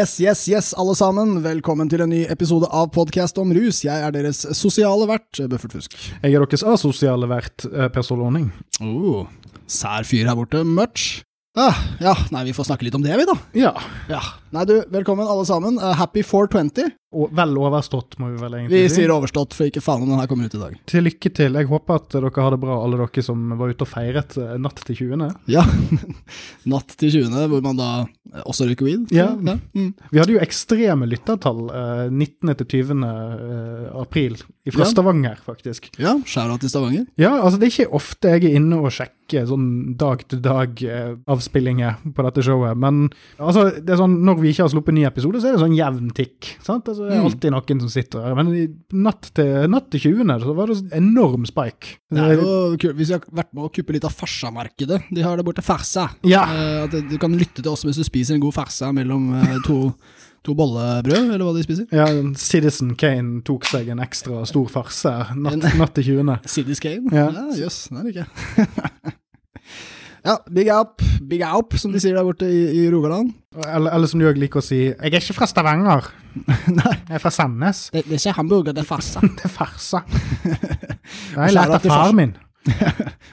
Yes, yes, yes, alle sammen. Velkommen til en ny episode av Podkast om rus. Jeg er deres sosiale vert, Bøffert Fusk. Jeg er deres asosiale vert, eh, Per Solåning. Oh, sær fyr her borte. Much. Ah, ja, nei, vi får snakke litt om det, vi, da. Ja. Ja. Nei, du, velkommen alle sammen. Uh, happy 420. Vel overstått, må vi vel egentlig si. Vi sier overstått, for ikke faen om den her kommer ut i dag. Til lykke til. Jeg håper at dere har det bra, alle dere som var ute og feiret eh, natt til 20. Ja. Natt til 20., hvor man da eh, også røyker weed. Ja. Mm. Vi hadde jo ekstreme lyttertall eh, 19. til 20. eh, april, fra Ja. Stavanger, faktisk. Ja, skjæra til Stavanger. Ja, altså det er ikke ofte jeg er inne og sjekker sånn dag-til-dag-avspillinger på dette showet, men altså, det er sånn, når vi ikke har sluppet ny episode, så er det sånn jevn tikk. sant? Altså, det er det alltid noen som sitter her. Men i natt til, natt til 20. så var det enorm spike. Det er jo kult hvis vi har vært med å kuppe litt av farsamarkedet. De har det borte farsa. Ja. Eh, at du kan lytte til oss hvis du spiser en god farsa mellom eh, to, to bollebrød, eller hva de spiser. Ja, Citizen Kane tok seg en ekstra stor farse natt, natt til 20. Citizen Kane? Ja. Ja, jøss, det liker jeg. ja, big up, big up, som de sier der borte i, i Rogaland. Eller, eller som du òg liker å si, jeg er ikke fra Stavanger. Nei, Jeg er fra Sandnes. det, det er ikke hamburger, det er farsa. Det er farse. Jeg lært av faren min.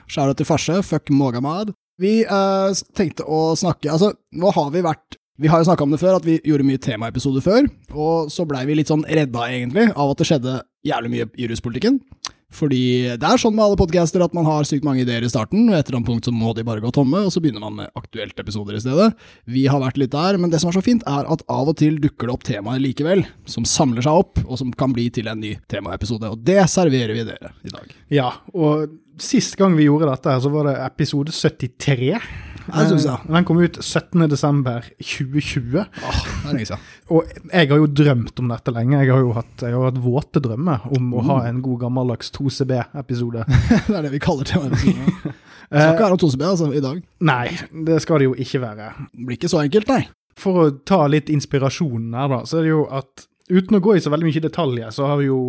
Skjæra til farse, fuck Mogamad. Vi uh, tenkte å snakke Altså, nå har vi vært Vi har jo snakka om det før, at vi gjorde mye temaepisoder før. Og så blei vi litt sånn redda, egentlig, av at det skjedde jævlig mye i ruspolitikken. Fordi det er sånn med alle podcaster at man har sykt mange ideer i starten, og etter et punkt så må de bare gå tomme, og så begynner man med aktuelt episoder i stedet. Vi har vært litt der, men det som er så fint, er at av og til dukker det opp temaer likevel, som samler seg opp, og som kan bli til en ny temaepisode. Og det serverer vi dere i dag. Ja, og sist gang vi gjorde dette, her, så var det episode 73. Ja, det synes jeg. Eh, Den kom ut 17.12.2020. Oh, det. Og jeg har jo drømt om dette lenge. Jeg har jo hatt, jeg har hatt våte drømmer om å Mm. ha en god gammeldags 2CB-episode. Det er det vi kaller temaepisodene. Det skal ikke være noe 2CB altså, i dag. Nei, det skal det jo ikke være. Det blir ikke så enkelt, nei. For å ta litt inspirasjon her, da, så er det jo at uten å gå i så veldig mye detaljer, så har vi jo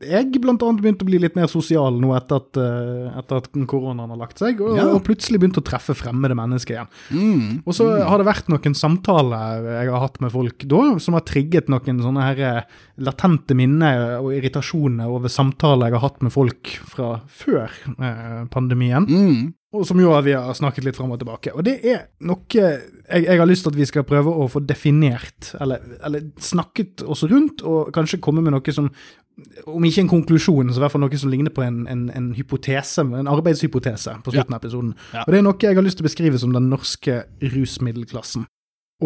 jeg blant annet begynte å bli litt mer sosial nå etter at, eh, etter at koronaen har lagt seg, og, Ja. og plutselig begynte å treffe fremmede mennesker igjen. Mm. Og så har det vært noen samtaler jeg har hatt med folk da, som har trigget noen sånne her eh, latente minner og irritasjoner over samtaler jeg har hatt med folk fra før eh, pandemien. Mm. Og som jo vi har snakket litt fram og tilbake. Og det er noe jeg, jeg har lyst til at vi skal prøve å få definert, eller, eller snakket oss rundt, og kanskje komme med noe som om ikke en konklusjon, så i hvert fall noe som ligner på en, en, en hypotese, en arbeidshypotese på slutten av episoden. Ja. Og det er noe jeg har lyst til å beskrive som den norske rusmiddelklassen.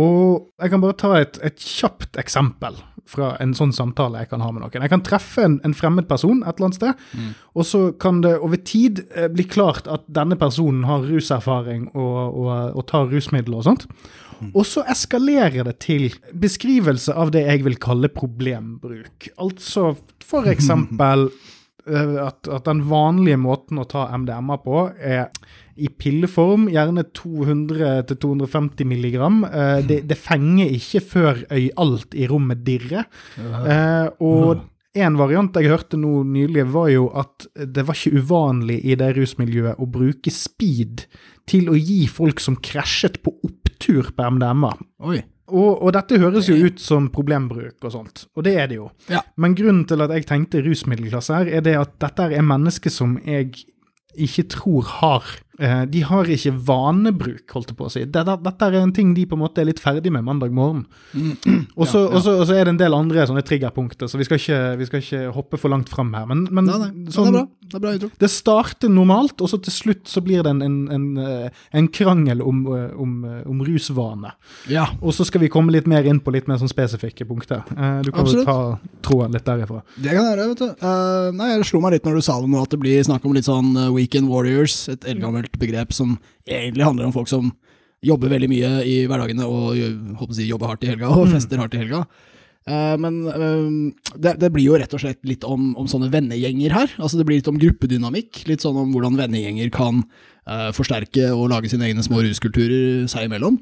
Og jeg kan bare ta et, et kjapt eksempel fra en sånn samtale jeg kan ha med noen. Jeg kan treffe en, en fremmed person et eller annet sted, og så kan det over tid eh, bli klart at denne personen har ruserfaring og, og, og tar rusmidler og sånt. Og så eskalerer det til beskrivelse av det jeg vil kalle problembruk. Altså for eksempel eh, at, at den vanlige måten å ta MDMA på er i pilleform, gjerne 200-250 milligram. Uh, det, det fenger ikke før øyalt i rommet dirrer. Uh, og en variant jeg hørte nå nylig, var jo at det var ikke uvanlig i det rusmiljøet å bruke speed til å gi folk som krasjet på opptur på MDMA. Oi. Og, og dette høres jo ut som problembruk og sånt, og det er det jo. Ja. Men grunnen til at jeg tenkte rusmiddelklasse her, er det at dette er mennesker som jeg ikke tror har De har ikke vanebruk, holdt jeg på å si. Dette, dette er en ting de på en måte er litt ferdig med mandag morgen. Og så Ja, ja. er det en del andre sånne triggerpunkter, så vi skal ikke, vi skal ikke hoppe for langt fram her. Men, men Nei, nei. Sånn- det er bra. Det er det starter normalt, og så til slutt så blir det en, en, en, eh, en krangel om, eh, om, eh, om rusvane. Ja. Og så skal vi komme litt mer inn på litt mer sånn spesifikke punkter. Eh, Du kan vel ta troen litt derifra. Det kan jeg gjøre, vet du. Uh, nei, Jeg slo meg litt når du sa det nå, at det blir snakk om litt sånn eh, weekend warriors, et eldgammelt begrep som egentlig handler om folk som jobber veldig mye i hverdagene og håper å si, jobber hardt i helga og fester hardt i helga. Uh, men uh, det, det blir jo rett og slett litt om, om sånne vennegjenger her. Altså Det blir litt om gruppedynamikk. Litt sånn om hvordan vennegjenger kan eh, forsterke og lage sine egne små ruskulturer seg imellom.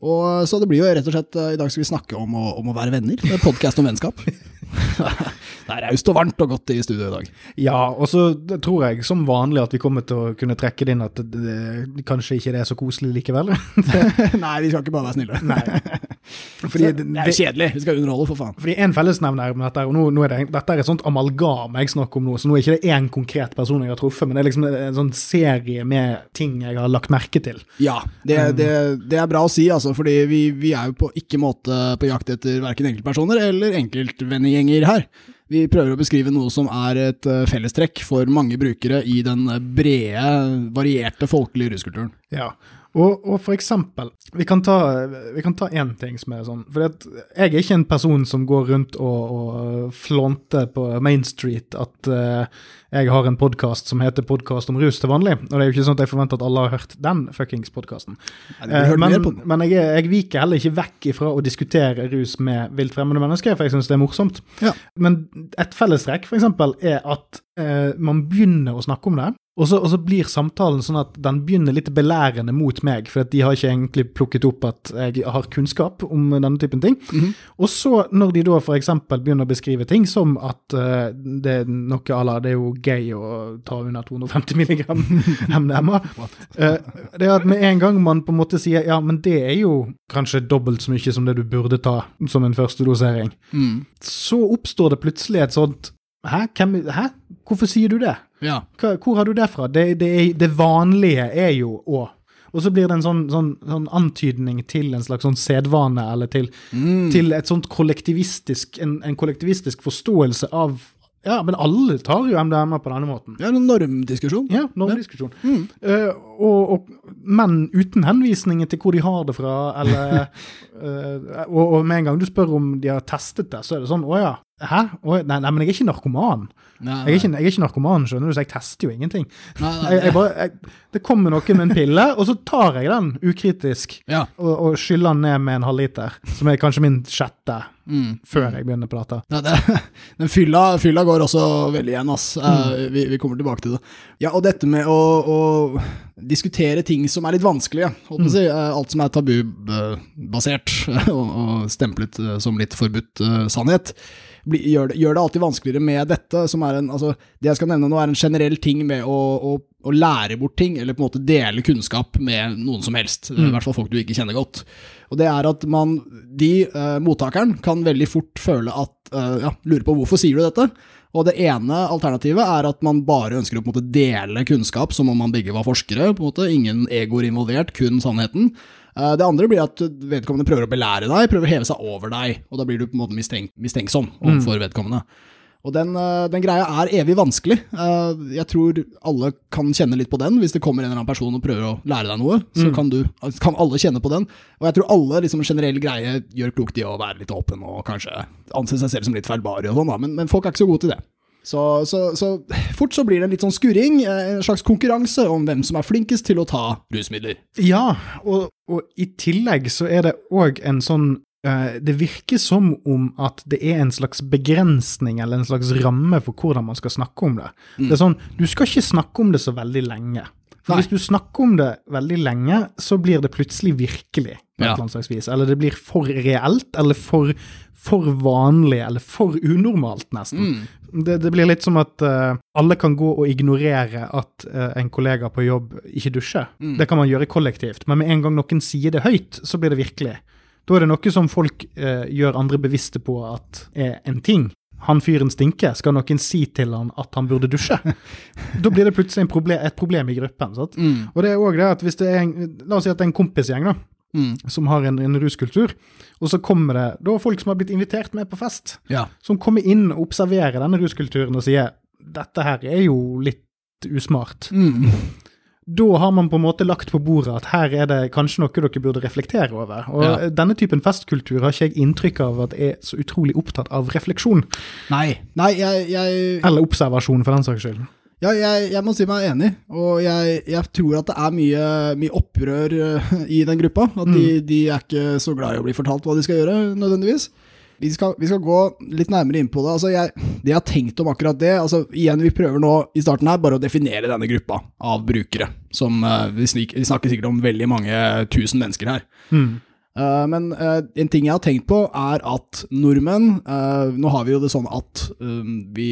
Og Så det blir jo rett og slett uh, I dag skal vi snakke om å, om å være venner. Det er podkast om vennskap. det er raust og varmt og godt i studio i dag. Ja, og så tror jeg som vanlig at vi kommer til å kunne trekke det inn at det, det, kanskje ikke det er så koselig likevel. Nei, vi skal ikke bare være snille. Nei. Fordi det, det er jo kjedelig, vi skal underholde, for faen. Fordi en fellesnevner med dette, og nå, nå er det, dette er et sånt amalgam jeg snakker om nå, så nå er ikke det én konkret person jeg har truffet, men det er liksom en sånn serie med ting jeg har lagt merke til. Ja, det, det, det er bra å si, altså, fordi vi, vi er jo på ikke måte på jakt etter verken enkeltpersoner eller enkeltvennegjenger her. Vi prøver å beskrive noe som er et eh, fellestrekk for mange brukere i den brede, varierte folkelige ruskulturen. Ja, og, og, for eksempel, vi kan ta én ting som er sånn For jeg er ikke en person som går rundt og, og flånter på Main Street at uh, jeg har en podkast som heter Podkast om rus til vanlig. Og det er jo ikke sånn at jeg forventer at alle har hørt den fuckings podkasten. Uh, men, men jeg, jeg, viker heller ikke vekk ifra å diskutere rus med vilt fremmede mennesker, for jeg syns det er morsomt. Ja. Men et fellestrekk, for eksempel, er at uh, man begynner å snakke om det. Og så, og så, blir samtalen sånn at den begynner litt belærende mot meg, for de har ikke egentlig plukket opp at jeg har kunnskap om denne typen ting. Mm -hmm. Og så, når de da f.eks. begynner å beskrive ting som at uh, det er noe à la det er jo gøy å ta under 250 mg MDMA uh, Det er at med en gang man på en måte sier ja, men det er jo kanskje dobbelt så mye som det du burde ta som en første dosering, mm. så oppstår det plutselig et sånt Hæ? Hvem, hæ? Hvorfor sier du det? Ja. Hvor har du det fra? Det, det, det vanlige er jo å og så blir det en sånn, sånn, sånn, antydning til en slags sånn sedvane, eller til, mm. til et sånt kollektivistisk, en, en, kollektivistisk forståelse av Ja, men alle tar jo MDMA på denne måten. Ja, en normdiskusjon. Ja, normdiskusjon. Ja. Mm. Uh, og, og, men uten henvisninger til hvor de har det fra, eller uh, og, og, med en gang du spør om de har testet det, så er det sånn Å ja, Hæ? Nei, nei, men jeg er ikke narkoman. Nei, nei. Jeg, er ikke, jeg, er ikke, narkoman, skjønner du, så jeg tester jo ingenting. Jeg, bare, det kommer noe med en pille, og så tar jeg den ukritisk ja. og, og, skyller den ned med en halvliter, som er kanskje min sjette, mm. før jeg begynner på prate. Det, den fylla, fylla, går også veldig igjen, ass. Mm. Uh, vi, vi, kommer tilbake til det. Ja, og dette med å, å diskutere ting som er litt vanskelige, mm. si, uh, alt som er tabubasert og, og stemplet uh, som litt forbudt sannhet bli, gjør, det, gjør, det, alltid vanskeligere med dette, som er en altså, Det jeg skal nevne nå, er en generell ting med å, å, å, lære bort ting, eller på en måte dele kunnskap med noen som helst. Mm. I hvert fall folk du ikke kjenner godt. Og det er at man, de, eh, mottakeren, kan veldig fort føle at eh, Ja, lurer på hvorfor sier du dette? Og det ene alternativet er at man bare ønsker å på en måte dele kunnskap som om man begge var forskere. på en måte, Ingen egoer involvert, kun sannheten. Eh, det andre blir at vedkommende prøver å belære deg, prøver å heve seg over deg, og da blir du på en måte mistenk mistenksom overfor mm. vedkommende. Og den, eh, den, greia er evig vanskelig. Eh, jeg tror alle kan kjenne litt på den. Hvis det kommer en eller annen person og prøver å lære deg noe, så mm. kan, du, kan alle kjenne på den. Og jeg tror alle liksom, generell greie gjør klokt i å være litt åpen og kanskje anse seg selv som litt feilbare og sånn, men, men folk er ikke så gode til det. Så, så, så, fort så blir det en litt sånn skurring, eh, en slags konkurranse om hvem som er flinkest til å ta rusmidler. Ja, og, og i tillegg så er det òg en sånn uh, Det virker som om at det er en slags begrensning eller en slags ramme for hvordan man skal snakke om det. Mm. Det er sånn, Du skal ikke snakke om det så veldig lenge. For Nei. Hvis du snakker om det veldig lenge, så blir det plutselig virkelig. på ja. et eller slags vis. Eller det blir for reelt, eller for, for vanlig, eller for unormalt, nesten. Mm. Det, det, blir litt som at uh, alle kan gå og ignorere at uh, en kollega på jobb ikke dusjer. Mm. Det kan man gjøre kollektivt, men med en gang noen sier det høyt, så blir det virkelig. Da er det noe som folk eh, gjør andre bevisste på at er en ting. Han fyren stinker, skal noen si til han at han burde dusje? da blir det plutselig problem, et problem i gruppen. Mm. Og det er også det at hvis det er en, La oss si at det er en kompisgjeng, da mm. som har en, en, ruskultur. Og så kommer det da folk som har blitt invitert med på fest, ja. som kommer inn og observerer denne ruskulturen og sier dette her er jo litt usmart. Mm. Da har man på en måte lagt på bordet at her er det kanskje noe dere burde reflektere over. Og ja. denne typen festkultur har ikke jeg inntrykk av at er så utrolig opptatt av refleksjon. Nei, Nei jeg, jeg... Eller observasjon, for den saks skyld. Ja, jeg, jeg, må si meg enig, og jeg, jeg, tror at det er mye, mye opprør uh, i den gruppa. At de, mm. de, er ikke så glad i å bli fortalt hva de skal gjøre, nødvendigvis. Vi skal, vi skal gå litt nærmere inn på det. Altså, jeg, det jeg har tenkt om akkurat det altså, igjen, Vi prøver nå i starten her bare å definere denne gruppa av brukere. Som, snik, vi, snakker sikkert om veldig mange tusen mennesker her. Mm. Eh, men uh, en ting jeg har tenkt på, er at nordmenn uh, Nå har vi jo det sånn at vi,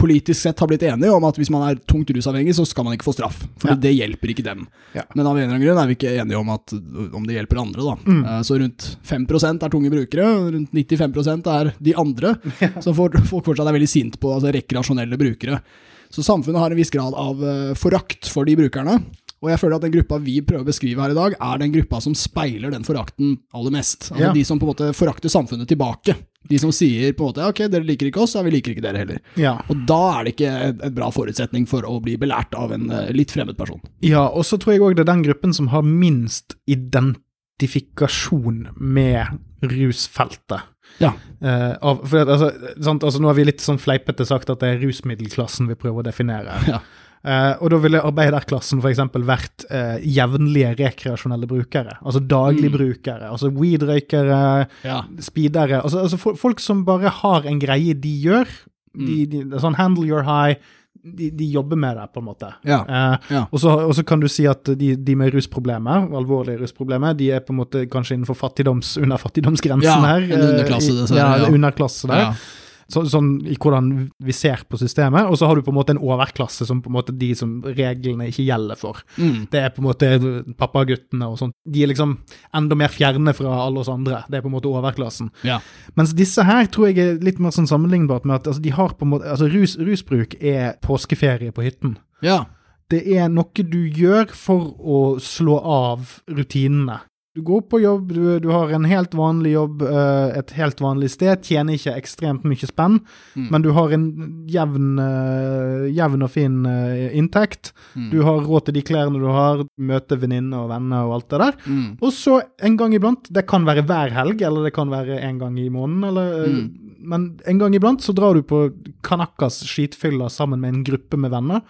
politisk sett har blitt enige om at hvis man er tungt rusavhengig, så skal man ikke få straff. For Ja. det hjelper ikke dem. Ja. Men av en eller annen grunn er vi ikke enige om, at, om det hjelper andre. da. Mm. Så rundt 5% er tunge brukere, rundt 95% er de andre. Så folk fortsatt er veldig sint på, altså rekreasjonelle brukere. Så samfunnet har en viss grad av forakt for de brukerne. Og jeg føler at den gruppa vi prøver å beskrive her i dag, er den gruppa som speiler den forakten aller mest. Altså Ja. De som på en måte forakter samfunnet tilbake. De som sier på en måte ok, dere liker ikke oss, ja vi liker ikke dere heller. Ja. Og da er det ikke et bra forutsetning for å bli belært av en eh, litt fremmed person. Ja, og så tror jeg òg det er den gruppen som har minst identifikasjon med rusfeltet. Ja. Uh, av, for at, altså, sant, altså, nå har vi litt sånn fleipete sagt at det er rusmiddelklassen vi prøver å definere. Ja. Eh, og da ville arbeiderklassen f.eks. vært uh, jevnlige rekreasjonelle brukere. Altså dagligbrukere. Altså weed-røykere, Ja. speedere. Altså, altså folk som bare har en greie de gjør. De, de, sånn handle your high. De, de jobber med det, på en måte. Ja. Eh, Ja. og, så, og så kan du si at de, de med rusproblemer, alvorlige rusproblemer, de er på en måte kanskje innenfor fattigdoms, under fattigdomsgrensen her. en underklasse, dessverre, Ja, er underklasse der. Så, sånn i hvordan vi ser på systemet. Og så har du på en måte en overklasse som på en måte de som reglene ikke gjelder for. Mm. Det er på en måte pappaguttene og sånt. De er liksom enda mer fjerne fra alle oss andre. Det er på en måte overklassen. Ja. Mens disse her tror jeg er litt mer sånn sammenlignbart med at altså, de har på en måte, altså rus, rusbruk er påskeferie på hytten. ja. Det er noe du gjør for å slå av rutinene. Du går på jobb, du, du har en helt vanlig jobb uh, et helt vanlig sted, tjener ikke ekstremt mye spenn, Mm. men du har en jevn, uh, jevn og fin uh, inntekt. Mm. Du har råd til de klærne du har, møter venninner og venner og alt det der. Mm. Og så en gang iblant, det kan være hver helg, eller det kan være en gang i måneden, eller, Mm. men en gang iblant så drar du på Kanakas skitfylla sammen med en gruppe med venner.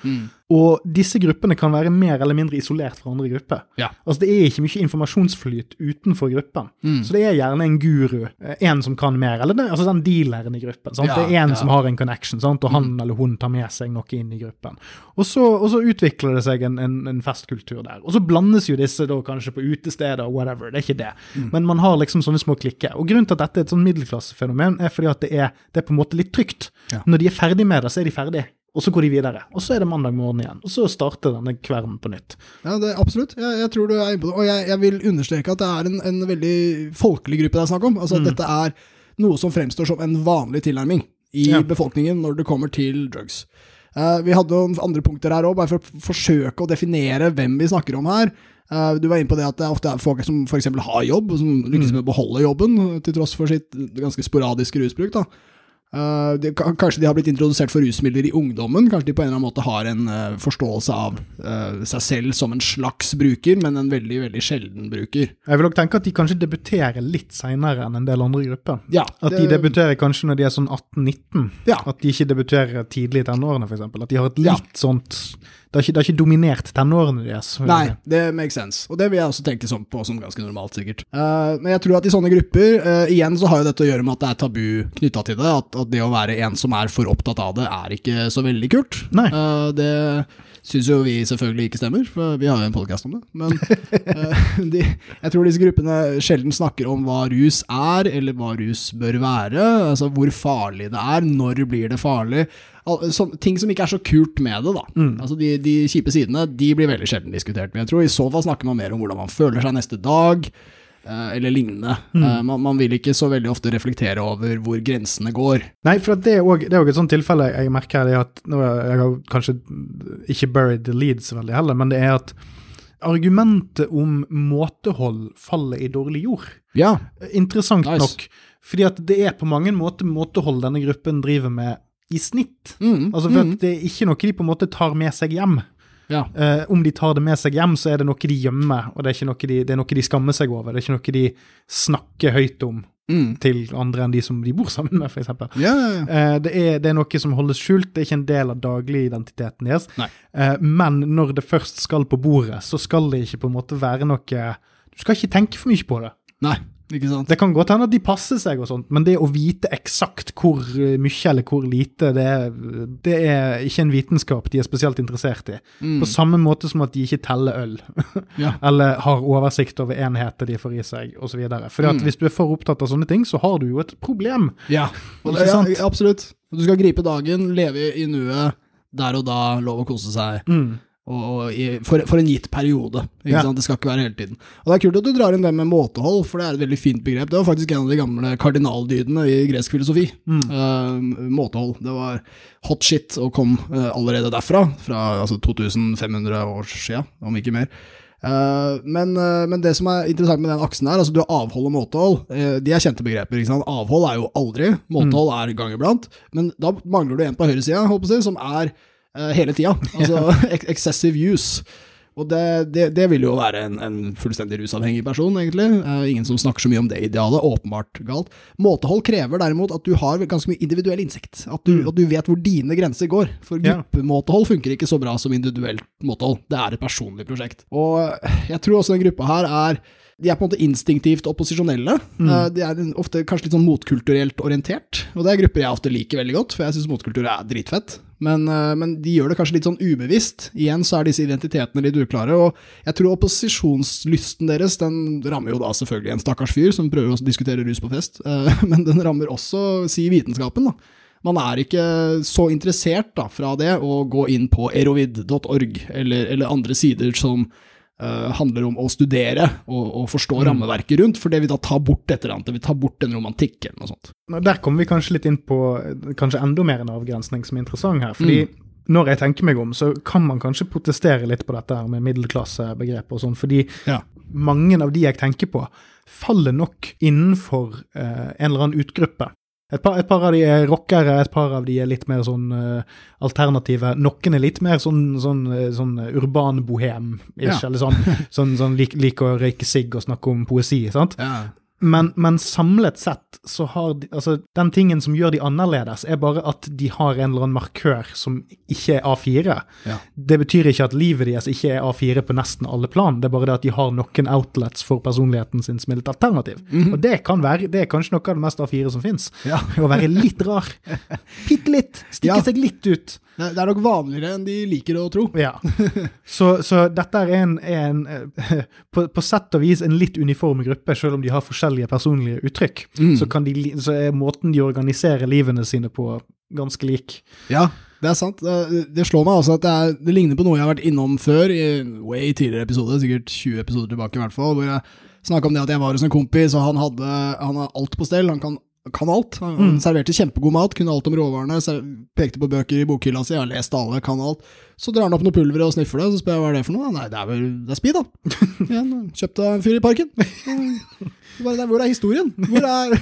Mm. Og disse gruppene kan være mer eller mindre isolert fra andre grupper. Ja. Altså Det er ikke mye informasjonsflyt utenfor gruppen. Mm. Så det er gjerne en guru, eh, en som kan mer, eller det, altså den dealeren i gruppen. Ja, det er en ja. som har en connection, sant? og han eller hun tar med seg noe inn i gruppen. Og så, og så utvikler det seg en, en, en festkultur der. Og så blandes jo disse da kanskje på utesteder og whatever, det er ikke det. Mm. Men man har liksom sånne små klikker. Og grunnen til at dette er et sånn middelklassefenomen, er fordi at det er, det er på en måte litt trygt. Når de er ferdig med det, så er de ferdig. Og så går de videre. Og så er det mandag morgen igjen. Og så starter denne kvernen på nytt. Ja, det, absolutt. Jeg, jeg tror du er inne på det. Og jeg, jeg vil understreke at det er en, en veldig folkelig gruppe det er snakk om. Altså at Mm. dette er noe som fremstår som en vanlig tilnærming i Ja. befolkningen når det kommer til drugs. Uh, vi hadde noen andre punkter her òg, bare for å forsøke å definere hvem vi snakker om her. Uh, du var inne på det at det ofte er folk som f.eks. har jobb, som lykkes med å beholde jobben, til tross for sitt ganske sporadiske rusbruk. da. Eh, de, kanskje de har blitt introdusert for rusmidler i ungdommen. Kanskje de på en eller annen måte har en uh, forståelse av uh, seg selv som en slags bruker, men en veldig veldig sjelden bruker. Jeg vil også tenke at de kanskje debuterer litt seinere enn en del andre grupper. Ja, At de debuterer kanskje når de er sånn 18-19. Ja. At de ikke debuterer tidlig i tenårene, f.eks. At de har et Ja. litt sånt Det har ikke, det har ikke dominert tenårene deres. Nei, det makes sense. Og det vil jeg også tenke sånn på som ganske normalt, sikkert. Uh, men jeg tror at i sånne grupper, uh, igjen så har jo dette å gjøre med at det er tabu knytta til det. At, at det å være en som er for opptatt av det, er ikke så veldig kult. Nei. Uh, det syns jo vi selvfølgelig ikke stemmer, for vi har jo en podkast om det. Men eh, de, jeg tror disse gruppene sjelden snakker om hva rus er, eller hva rus bør være. Altså hvor farlig det er, når blir det farlig. Sånn- ting som ikke er så kult med det, da. Altså de, de kjipe sidene de blir veldig sjelden diskutert. Men jeg tror i så fall snakker man mer om hvordan man føler seg neste dag, eller lignende. Mm. man, man vil ikke så veldig ofte reflektere over hvor grensene går. Nei, for det er òg er et sånt tilfelle jeg merker det at nå, Jeg har kanskje ikke buried the leads veldig heller, men det er at argumentet om måtehold faller i dårlig jord. Ja, Interessant Nice. nok. Fordi at det er på mange måter måtehold denne gruppen driver med i snitt. mm, Altså for mm, at det er ikke noe de på en måte tar med seg hjem. Ja. Eh, om de tar det med seg hjem, så er det noe de gjemmer, og det er, noe de, det er noe de skammer seg over. Det er ikke noe de snakker høyt om Mm. til andre enn de som de bor sammen med, f.eks. ja, ja. Eh, det, er, det er noe som holdes skjult, det er ikke en del av dagligidentiteten deres. Eh, men når det først skal på bordet, så skal det ikke på en måte være noe Du skal ikke tenke for mye på det. Nei. Det kan godt hende at de passer seg, og sånt, men det å vite eksakt hvor eh, mye eller hvor lite, det det er ikke en vitenskap de er spesielt interessert i. Mm. På samme måte som at de ikke teller øl, Ja. eller har oversikt over enheter de får i seg, osv. For Mm. hvis du er for opptatt av sånne ting, så har du jo et problem. Ja, det, ja, absolutt. Du skal gripe dagen, leve i nuet, der og da, lov å kose seg. Mm. Og, i, for, for en gitt periode. Ja. Det skal ikke være hele tiden. Og Det er kult at du drar inn det med måtehold, for det er et veldig fint begrep. Det var faktisk en av de gamle kardinaldydene i gresk filosofi. Mm. Uh, måtehold. Det var hot shit og kom uh, allerede derfra, fra altså, 2500 år siden, om ikke mer. Uh, men, eh, men det som er interessant med den aksen her, altså du har avhold og måtehold, eh, de er kjente begreper. Avhold er jo aldri, måtehold er gang iblant. Men da mangler du en på høyresida, som er hele tida. Altså excessive use. Og det, det, det vil jo være en, en fullstendig rusavhengig person, egentlig. Eh, ingen som snakker så mye om det idealet. Åpenbart galt. Måtehold krever derimot at du har ganske mye individuell innsikt. At du, at du vet hvor dine grenser går. For gruppemåtehold funker ikke så bra som individuelt måtehold. Det er et personlig prosjekt. Og jeg tror også den gruppa her er de er på en måte instinktivt opposisjonelle. Mm. De er ofte kanskje litt sånn motkulturelt orientert. Og det er grupper jeg ofte liker veldig godt, for jeg syns motkultur er dritfett. Men, eh, men de gjør det kanskje litt sånn ubevisst. Igjen så er disse identitetene litt uklare. Og jeg tror opposisjonslysten deres, den rammer jo da selvfølgelig en stakkars fyr som prøver å diskutere rus på fest, eh, men den rammer også, si, vitenskapen, da. Man er ikke så interessert da, fra det å gå inn på erovid.org, eller, eller andre sider som eh, handler om å studere og, og forstå rammeverket rundt, for det vil da ta bort et eller annet, det tar ta bort en romantikk eller noe sånt. Der kommer vi kanskje litt inn på eh, kanskje enda mer en avgrensning som er interessant her. fordi når jeg tenker meg om, så kan man kanskje protestere litt på dette her med middelklassebegrepet og sånn, fordi Ja. mange av de jeg tenker på, faller nok innenfor eh, en eller annen utgruppe. Et par, et par av de er rockere, et par av de er litt mer sånn uh, alternative. Noen er litt mer sånn, sånn, eh, sånn urban bohem, ikke? Ja. eller sånn, sånn, sånn lik- liker å røyke sigg og snakke om poesi. sant? Ja. Men, men samlet sett så har de, altså den tingen som gjør de annerledes, er bare at de har en eller annen markør som ikke er A4. Ja. Det betyr ikke at livet deres ikke er A4 på nesten alle plan, det er bare det at de har noen outlets for personligheten sin som er litt alternativ. Og det kan være, det er kanskje noe av det mest A4 som fins. Ja. Å være litt rar. Bitte litt. Stikke Ja. seg litt ut. Det er nok vanligere enn de liker å tro. Ja. Så, så dette er en, en eh, på, på sett og vis en litt uniform gruppe, selv om de har forskjellige personlige uttrykk. Så, kan de, så er måten de organiserer livene sine på, ganske lik. Ja, det er sant. Det, det slår meg altså at det, er, det ligner på noe jeg har vært innom før, i way tidligere episode, sikkert 20 episoder tilbake i hvert fall, hvor jeg snakka om det at jeg var hos en kompis, og han hadde han har alt på stell. Han kan, kan alt. Han mm. serverte kjempegod mat, kunne alt om råvarene, pekte på bøker i bokhylla si, har lest alle, kan alt. Så drar han opp noe pulver og sniffer det, så spør jeg hva er det for noe. Nei, det er vel det er speed, da. Igjen, kjøpte en fyr i parken. Bare, hvor er historien? Hvor er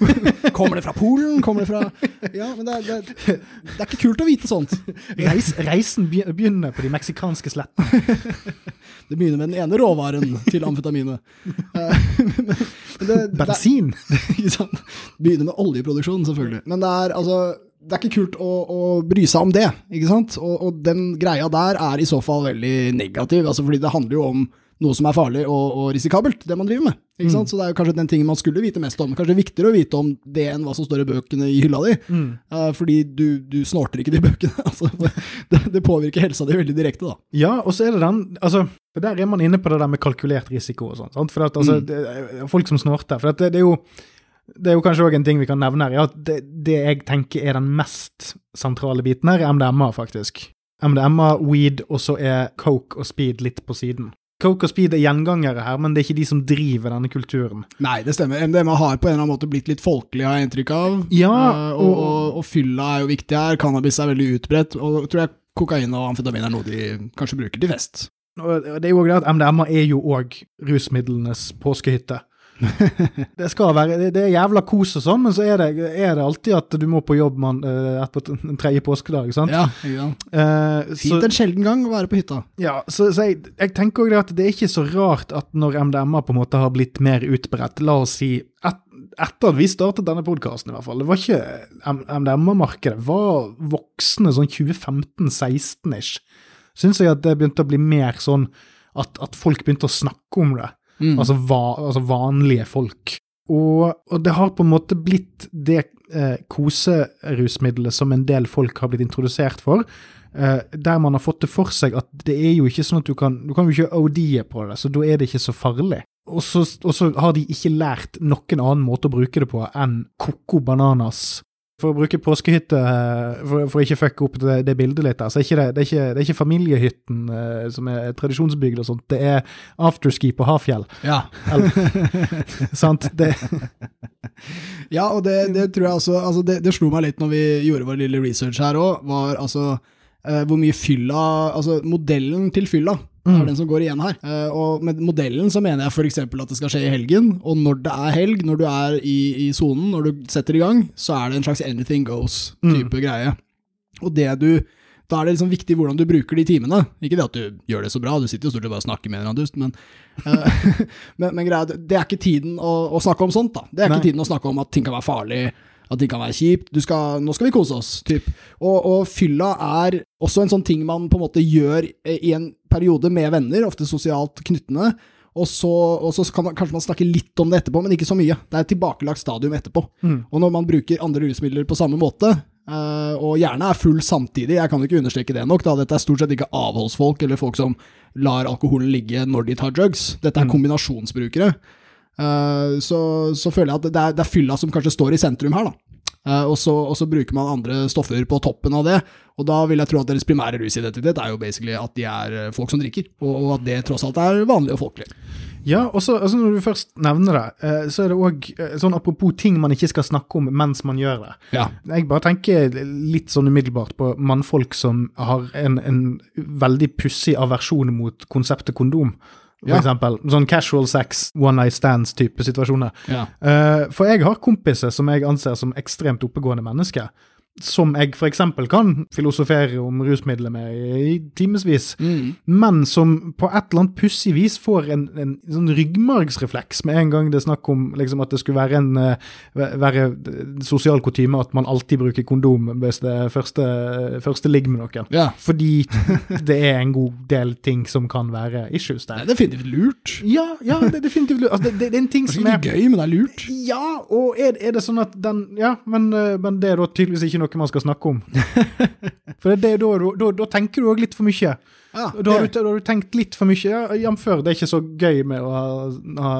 Kommer det fra Polen? Kommer det fra Ja, men det er, det, er, det er ikke kult å vite sånt. Reis, reisen begynner på de meksikanske slettene. Det begynner med den ene råvaren til amfetaminet. Eh, Bensin. ikke sant? Begynner med oljeproduksjon, selvfølgelig. Men det er altså det er ikke kult å, å bry seg om det, ikke sant? Og, og den greia der er i så fall veldig negativ, altså fordi det handler jo om noe som er farlig og, og risikabelt, det man driver med. Ikke sant? Så det er jo kanskje den tingen man skulle vite mest om. Kanskje viktigere å vite om det enn hva som står i bøkene i hylla di. Eh, fordi du, du snorter ikke de bøkene. Altså, det, det påvirker helsa di veldig direkte, da. Ja, og så er det den altså, for Der er man inne på det der med kalkulert risiko og sånn. For at, altså, det, er folk som snorter. For at det, det er jo det er jo kanskje òg en ting vi kan nevne her. ja, at det, det jeg tenker er den mest sentrale biten her, er MDMA, faktisk. MDMA, weed, og så er coke og speed litt på siden. Coke og speed er gjengangere her, men det er ikke de som driver denne kulturen. Nei, det stemmer. MDMA har på en eller annen måte blitt litt folkelig, har jeg inntrykk av. Ja, og, og, og, og fylla er jo viktig her. Cannabis er veldig utbredt. Og tror jeg kokain og amfetamin er noe de kanskje bruker til fest. Det er jo også det at MDMA er jo òg rusmidlenes påskehytte. det skal være, det, det er jævla kos og sånn, men så er det, er det alltid at du må på jobb man, uh, på en tredje påskedag. sant? Ja, ja. Uh, Fint så, en sjelden gang å være på hytta. ja, så, så jeg, jeg tenker også at det er ikke så rart at når MDMA på en måte har blitt mer utbredt, la oss si et, etter at vi startet denne podkasten, i hvert fall. Det var ikke MDMA-markedet var voksne sånn 2015-16-ish. Syns jeg at det begynte å bli mer sånn at, at folk begynte å snakke om det. Mm. Altså, va, altså vanlige folk. Og, og det har på en måte blitt det eh, koserusmiddelet som en del folk har blitt introdusert for. Eh, der man har fått det for seg at det er jo ikke sånn at du kan du kan jo ikke OD-e på det, så da er det ikke så farlig. Og så, har de ikke lært noen annen måte å bruke det på enn Coco Bananas. For å bruke påskehytte, eh, for, for å ikke fucke opp det, det bildet litt, er ikke det, det, er ikke, det er ikke familiehytten uh, som er tradisjonsbygd og sånt, det er afterski på Hafjell. Ja. Sant? Det, Ja, og det, det tror jeg også altså det, det slo meg litt når vi gjorde vår lille research her òg, var altså uh, hvor mye fylla Altså modellen til fylla Mm. er den som går igjen her. Eh, og med modellen så mener jeg f.eks. at det skal skje i helgen, og når det er helg, når du er i i sonen, når du setter i gang, så er det en slags anything goes-type Mm. greie. Og det du da er det liksom viktig hvordan du bruker de timene. Ikke det at du gjør det så bra, du sitter jo stort sett bare og snakker med en eller annen dust, men, uh, men, men greia, det er ikke tiden å, å snakke om sånt, da. Det er Nei. ikke tiden å snakke om at ting kan være farlig, at det kan være kjipt. Du skal, nå skal vi kose oss, typ. Og, og fylla er også en sånn ting man på en måte gjør eh, i en periode med venner, ofte sosialt knyttende. Og så, og så kan man, kanskje man snakke litt om det etterpå, men ikke så mye. Det er et tilbakelagt stadium etterpå. Mm. Og når man bruker andre rusmidler på samme måte, Uh, og gjerne er full samtidig, jeg kan jo ikke understreke det nok, da dette er stort sett ikke avholdsfolk eller folk som lar alkoholen ligge når de tar drugs. Dette er kombinasjonsbrukere. Eh, så, så føler jeg at det er, det er fylla som kanskje står i sentrum her, da. Eh, og, så, og så bruker man andre stoffer på toppen av det, og da vil jeg tro at deres primære rusidentitet er jo basically at de er eh, folk som drikker, og, og at det tross alt er vanlig og folkelig. Ja, og så altså når du først nevner det, så er det òg sånn apropos ting man ikke skal snakke om mens man gjør det. Ja. Jeg bare tenker litt sånn umiddelbart på mannfolk som har en, en veldig pussig aversjon mot konseptet kondom. For Ja. eksempel. Sånn casual sex, one night stands-type situasjoner. Ja. Uh, for jeg har kompiser som jeg anser som ekstremt oppegående mennesker. Som jeg f.eks. kan filosofere om rusmidler med i timevis. Mm. Men som på et eller annet pussig vis får en, en sånn ryggmargsrefleks med en gang det er snakk om liksom, at det skulle være en eh, være sosial kutyme at man alltid bruker kondom hvis det er første, første ligg med noen. ja. Fordi det er en god del ting som kan være issues der. Det er definitivt lurt. Ja, ja, det er definitivt lurt. Altså, det, det, er en ting Det som er er ikke gøy, men det er lurt. ja, og er, er det sånn at den Ja, men, eh, men det er da tydeligvis ikke noe man skal snakke om. For det da, da, da, tenker du òg litt for mye. Ja, Da har, du, da har du tenkt litt for mye, ja, jf. det er ikke så gøy med å ha, ha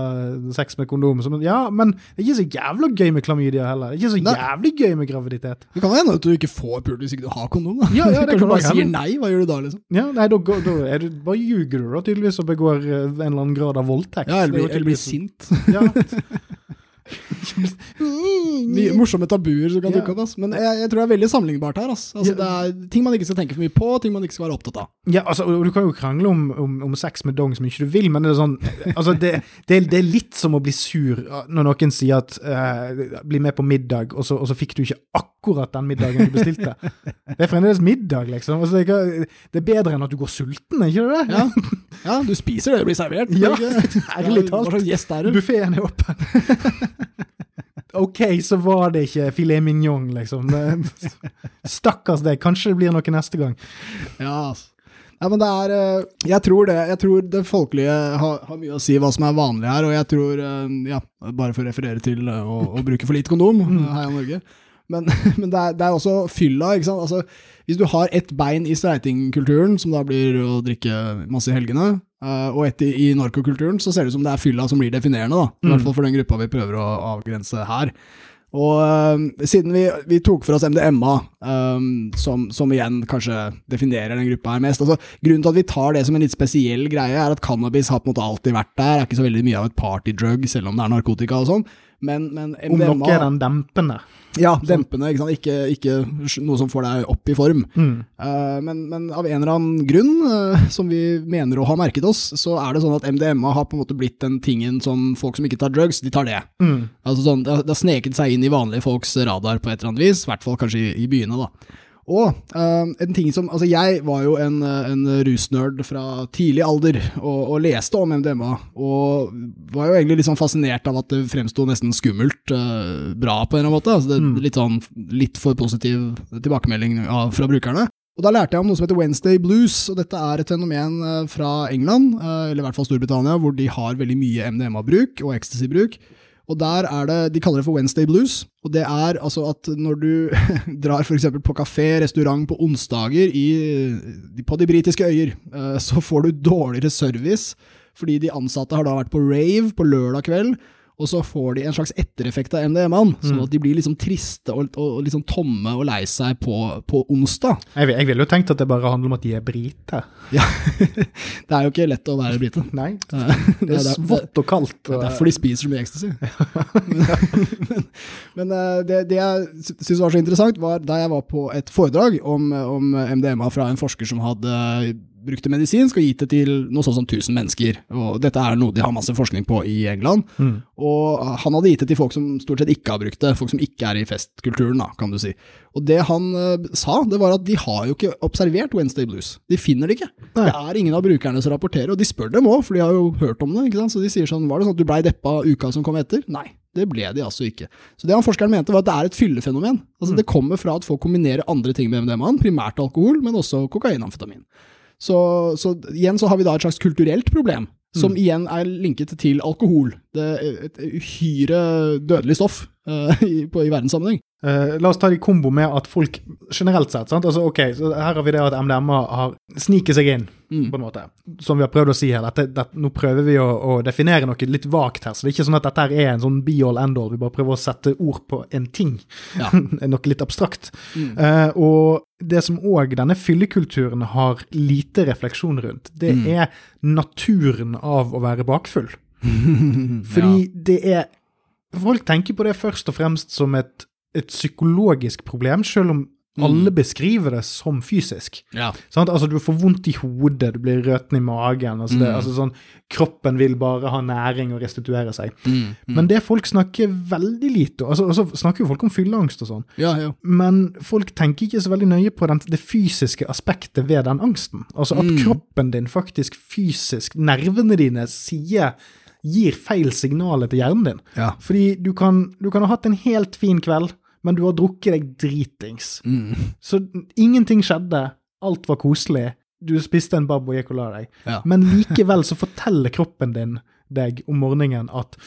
sex med kondom. Men- ja, men det er ikke så jævla gøy med klamydia heller. Det er ikke så jævlig gøy med graviditet. Det kan hende at du ikke får pult hvis ikke du har kondom. da. Ja, ja, det kan du bare sier nei, hva gjør du da, liksom? Ja, nei, da, du, bare ljuger du da tydeligvis og begår eh, en eller annen grad av voldtekt. Ja, eller er blir, blir sint. Ja. Mye morsomme tabuer som kan dukke opp. Ass. Men jeg, jeg tror det er veldig sammenlignbart her. Ass. Altså, Det er ting man ikke skal tenke for mye på, ting man ikke skal være opptatt av. Ja, altså, Du kan jo krangle om, om, om sex med dong som ikke du vil, men det er sånn altså, det, det, det er litt som å bli sur når noen sier at uh, 'bli med på middag', og så, og så fikk du ikke akkurat den middagen du bestilte. Det er fremdeles middag, liksom. Altså, det, er bedre enn at du går sulten, er ikke det? Ja, ja du spiser det det blir servert. Ja, ærlig talt. Du? Buffeen er åpen. OK, så var det ikke filet mignon, liksom. Stakkars deg. Kanskje det blir noe neste gang. Ja, altså. Ja, men det er eh, Jeg tror det Jeg tror det folkelige har, har mye å si hva som er vanlig her, og jeg tror eh, Ja, bare for å referere til eh, å, å bruke for lite kondom, her heia Norge. Men, men det, er, det er også fylla, ikke sant. Altså, hvis du har ett bein i streitingkulturen, som da blir å drikke masse i helgene, eh, og ett i, i narkokulturen, så ser det ut som det er fylla som blir definerende, da. I Mm. hvert fall for den gruppa vi prøver å avgrense her. Og uh, siden vi, vi tok for oss MDMA, um, som, som igjen kanskje definerer den gruppa her mest altså, Grunnen til at vi tar det som en litt spesiell greie, er at cannabis har på en måte alltid vært der. Det er ikke så veldig mye av et partydrug, selv om det er narkotika og sånn. Men, men Om MDMA noe er den dempende. Ja, dempende. Ikke? Ikke, ikke noe som får deg opp i form. Mm. Uh, men, men av en eller annen grunn, uh, som vi mener å ha merket oss, så er det sånn at MDMA har på en måte blitt den tingen som folk som ikke tar drugs, de tar det. Mm. Altså sånn, det, har- det har sneket seg inn i vanlige folks radar på et eller annet vis, i hvert fall kanskje i, i byene, da. Og uh, en ting som Altså, jeg var jo en, eh, en rusnerd fra tidlig alder og, og leste om MDMA, og var jo egentlig litt sånn fascinert av at det fremsto nesten skummelt uh, bra på en eller annen måte. Altså det, Mm. Litt sånn litt for positiv tilbakemelding av, fra brukerne. Og Da lærte jeg om noe som heter Wednesday Blues, og dette er et fenomen fra England, eller i hvert fall Storbritannia, hvor de har veldig mye MDMA-bruk og ecstasy-bruk. Og der er det, De kaller det for Wednesday Blues. og Det er altså at når du drar f.eks. på kafé, restaurant på onsdager i, på de britiske øyer, eh, så får du dårligere service fordi de ansatte har da vært på rave på lørdag kveld og så får de en slags ettereffekt av MDMA-en, sånn Mm. at de blir liksom triste og, og, og liksom tomme og lei seg på, på onsdag. Jeg, jeg ville jo tenkt at det bare handler om at de er briter. Ja, Det er jo ikke lett å være brite. Nei, Det det er svått og kaldt. det er derfor de spiser så mye ecstasy. men men eh, det, det jeg sy- syntes var så interessant, var da jeg var på et foredrag om, om MDMA fra en forsker som hadde brukte medisinsk og gitt det til noe sånt som 1000 mennesker. Og dette er noe de har masse forskning på i England. Mm. Og han hadde gitt det til folk som stort sett ikke har brukt det, folk som ikke er i festkulturen, da, kan du si. Og det han uh, sa, det var at de har jo ikke observert Wednesday Blues. De finner det ikke. Nei. Det er ingen av brukerne som rapporterer, og de spør dem òg, for de har jo hørt om det. ikke sant? Så de sier sånn, var det sånn at du blei deppa uka som kom etter? Nei. Det ble de altså ikke. Så det han forskeren mente, var at det er et fyllefenomen. Altså Det kommer fra at folk kombinerer andre ting med MDMA-en, primært alkohol, men også kokainamfetamin. Så, så igjen så har vi da et slags kulturelt problem, som igjen er linket til alkohol. Det er et uhyre dødelig stoff i, på, i verdenssammenheng. Uh, la oss ta det i kombo med at folk generelt sett sant? Altså, ok, så Her har vi det at MDMA har sniket seg inn, Mm. på en måte. Som vi har prøvd å si her. Dette, dette, nå prøver vi å, å definere noe litt vagt her. Så det er ikke sånn at dette her er en sånn be all end all. Vi bare prøver å sette ord på en ting. Ja. noe litt abstrakt. Mm. Uh, og det som òg denne fyllekulturen har lite refleksjon rundt, det Mm. er naturen av å være bakfull. Fordi det er Folk tenker på det først og fremst som et, et psykologisk problem, selv om Mm. alle beskriver det som fysisk. ja. Sant? Altså, du får vondt i hodet, du blir røten i magen. Altså, det, Mm. altså sånn, kroppen vil bare ha næring og restituere seg. Mm. Mm. Men det folk snakker veldig lite om altså, Og så snakker jo folk om fylleangst og sånn. ja, ja. Men folk tenker ikke så veldig nøye på den, det fysiske aspektet ved den angsten. Altså at Mm. kroppen din faktisk fysisk, nervene dine, sier gir feil signaler til hjernen din. ja. Fordi du kan, du kan ha hatt en helt fin kveld, men du har drukket deg dritings. Mm. Så ingenting skjedde, alt var koselig, du spiste en bab og gikk og la deg. ja. Men likevel så forteller kroppen din deg om morgenen at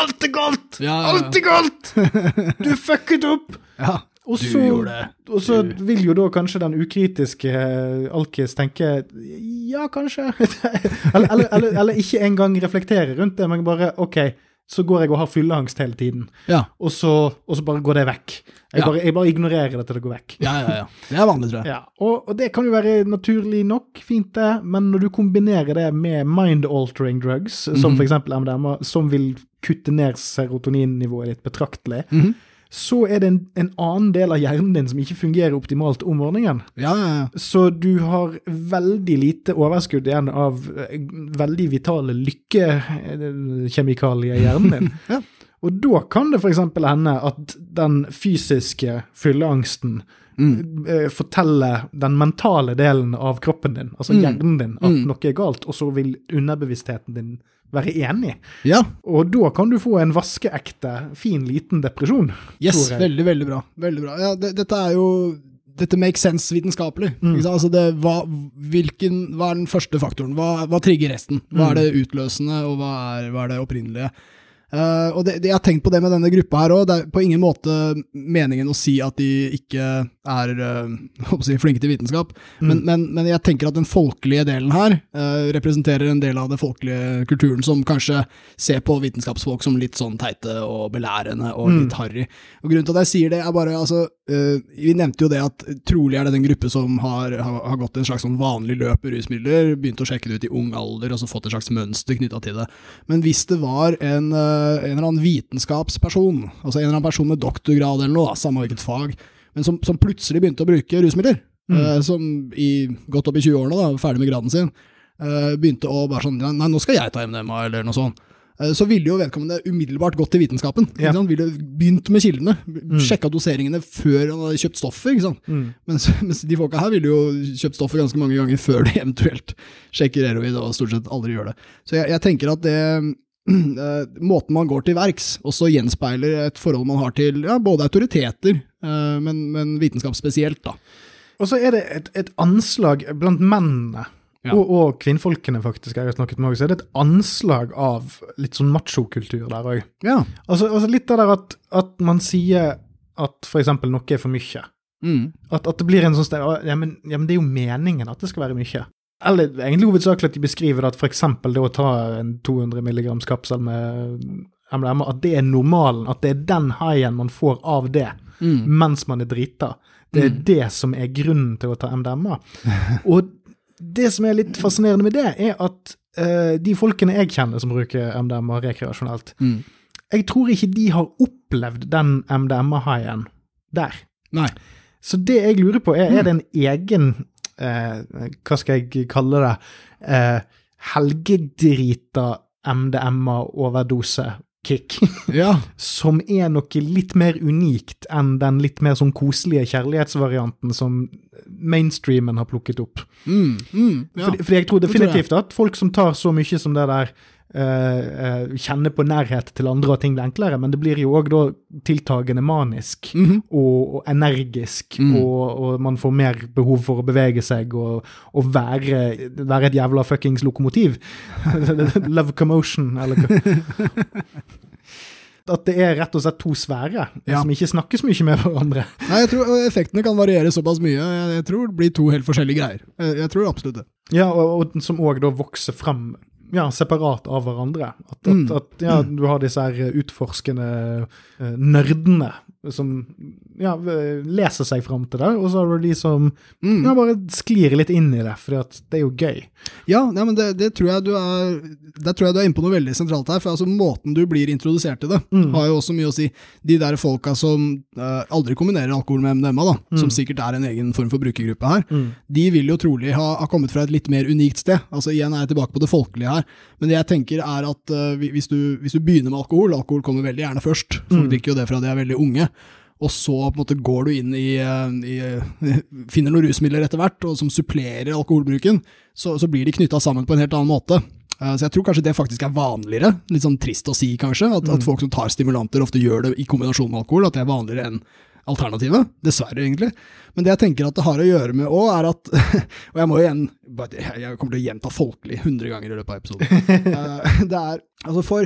alt er galt! Ja. Alt er galt! Du fucket opp! ja. Og så, og så vil jo da kanskje den ukritiske eh, alkis tenke ja, kanskje. eller, eller, eller, eller ikke engang reflektere rundt det, men bare OK, så går jeg og har fylleangst hele tiden, Ja. og så, og så bare går det vekk. Jeg, Ja. bare, jeg bare ignorerer det til det går vekk. ja, ja, ja. Det er vanlig, tror jeg. Ja, og, og det kan jo være naturlig nok, fint det, men når du kombinerer det med mind-altering drugs, som mm for eksempel MDMA, som vil kutte ned serotoninnivået ditt betraktelig, Mhm. Så er det en, en annen del av hjernen din som ikke fungerer optimalt om morgenen. Ja, ja, ja. Så du har veldig lite overskudd igjen av eh, veldig vitale lykkekjemikalier i hjernen din. Ja. Og da kan det f.eks. hende at den fysiske fylleangsten Mm. eh, forteller den mentale delen av kroppen din, altså Mm. hjernen din, at Mm. noe er galt, og så vil underbevisstheten din være enig. ja. Og da kan du få en vaskeekte, fin, liten depresjon. Yes, veldig, veldig bra. Veldig bra. Ja, det, dette er jo dette makes sense vitenskapelig. Mm. Altså det, hva, hvilken, hva er den første faktoren? Hva, hva trigger resten? Hva er det utløsende, og hva er, hva er det opprinnelige? Uh, og det, det, Jeg har tenkt på det med denne gruppa her òg. Det er på ingen måte meningen å si at de ikke er eh, å si, flinke til vitenskap, men, men, men jeg tenker at den folkelige delen her eh, representerer en del av den folkelige kulturen som kanskje ser på vitenskapsfolk som litt sånn teite og belærende og litt harry. Og Grunnen til at jeg sier det, er bare altså eh, Vi nevnte jo det at trolig er det den gruppe som har, har, har gått en slags sånn vanlig løp i rusmidler, begynt å sjekke det ut i ung alder og så fått et slags mønster knytta til det. Men hvis det var en, eh, en eller annen vitenskapsperson, altså en eller annen person med doktorgrad eller noe, samme hvilket fag, men som, som plutselig begynte å bruke rusmidler, eh, som i godt opp i 20-årene, da, ferdig med graden sin, uh, begynte å bare sånn Nei, nå skal jeg ta MDMA, eller noe sånt. Eh, Så ville jo vedkommende umiddelbart gått til vitenskapen. Ja. Ville begynt med kildene. Mm. Sjekka doseringene før han hadde kjøpt stoffet. ikke sant? Mm. Mens, mens de folka her ville jo kjøpt stoffet ganske mange ganger før de eventuelt sjekker heroin, og stort sett aldri gjør det. Så jeg, jeg tenker at det Måten man går til verks, også gjenspeiler et forhold man har til ja, både autoriteter, eh, men, men vitenskap spesielt, da. Og så er det et, et anslag blant mennene Ja. og, og kvinnfolkene faktisk jeg har snakket med, så er det et anslag av litt sånn machokultur der òg. Ja. Altså, altså litt av det der at, at man sier at for eksempel noe er for mye. Mm. At, at det blir en sånn sted, ja men, ja, men det er jo meningen at det skal være mye. Eller egentlig hovedsakelig at de beskriver at eksempel det å ta en 200 mg kapsel med MDMA, at det er normalen, at det er den haien man får av det Mm. mens man er drita. Det er Mm. det som er grunnen til å ta MDMA. Og det som er litt fascinerende med det, er at uh, de folkene jeg kjenner som bruker MDMA rekreasjonelt, Mm. jeg tror ikke de har opplevd den MDMA-haien der. Nei. Så det jeg lurer på, er, er det en egen eh, Hva skal jeg kalle det? Eh, helgedrita MDMA-overdose-kick. Ja. som er noe litt mer unikt enn den litt mer sånn koselige kjærlighetsvarianten som mainstreamen har plukket opp. Mm. Mm. ja. Fordi, fordi jeg tror definitivt at folk som tar så mye som det der eh, eh, kjenner på nærhet til andre og ting blir enklere, men det blir jo òg da tiltagende manisk Mhm. og, og energisk, Mm. og, og man får mer behov for å bevege seg og, og være, være et jævla fuckings lokomotiv. Love commotion, eller hva. At det er rett og slett to sfærer Ja. som ikke snakker så mye med hverandre. Nei, jeg tror effektene kan variere såpass mye. Jeg, jeg tror det blir to helt forskjellige greier. Jeg, jeg tror absolutt det. Ja, og, og som òg da vokser fram ja, separat av hverandre. At, at, Mm. at ja, du har disse her utforskende eh, nerdene som ja, leser seg fram til det, og så har du de som Mm. ja, bare sklir litt inn i det, for det er jo gøy. Ja, ja men det, det tror jeg du er Der tror jeg du er inne på noe veldig sentralt her. For altså måten du blir introdusert til det, Mm. har jo også mye å si. De der folka som uh, aldri kombinerer alkohol med MDMA, da, Mm. som sikkert er en egen form for brukergruppe her, Mm. de vil jo trolig ha, ha kommet fra et litt mer unikt sted. Altså Igjen er jeg tilbake på det folkelige her. Men det jeg tenker er at uh, hvis, du, hvis du begynner med alkohol, alkohol kommer veldig gjerne først, folk Mm. drikker jo det fra de er veldig unge, og så på en måte går du inn i, eh, i eh, finner noen rusmidler etter hvert, og som supplerer alkoholbruken, så, så blir de knytta sammen på en helt annen måte. Eh, Så jeg tror kanskje det faktisk er vanligere, litt sånn trist å si kanskje, at, at folk som tar stimulanter ofte gjør det i kombinasjon med alkohol, at det er vanligere enn alternativet. Dessverre, egentlig. Men det jeg tenker at det har å gjøre med òg, er at Og jeg må igjen Jeg kommer til å gjenta folkelig 100 ganger i løpet av episoden. Det er Altså, for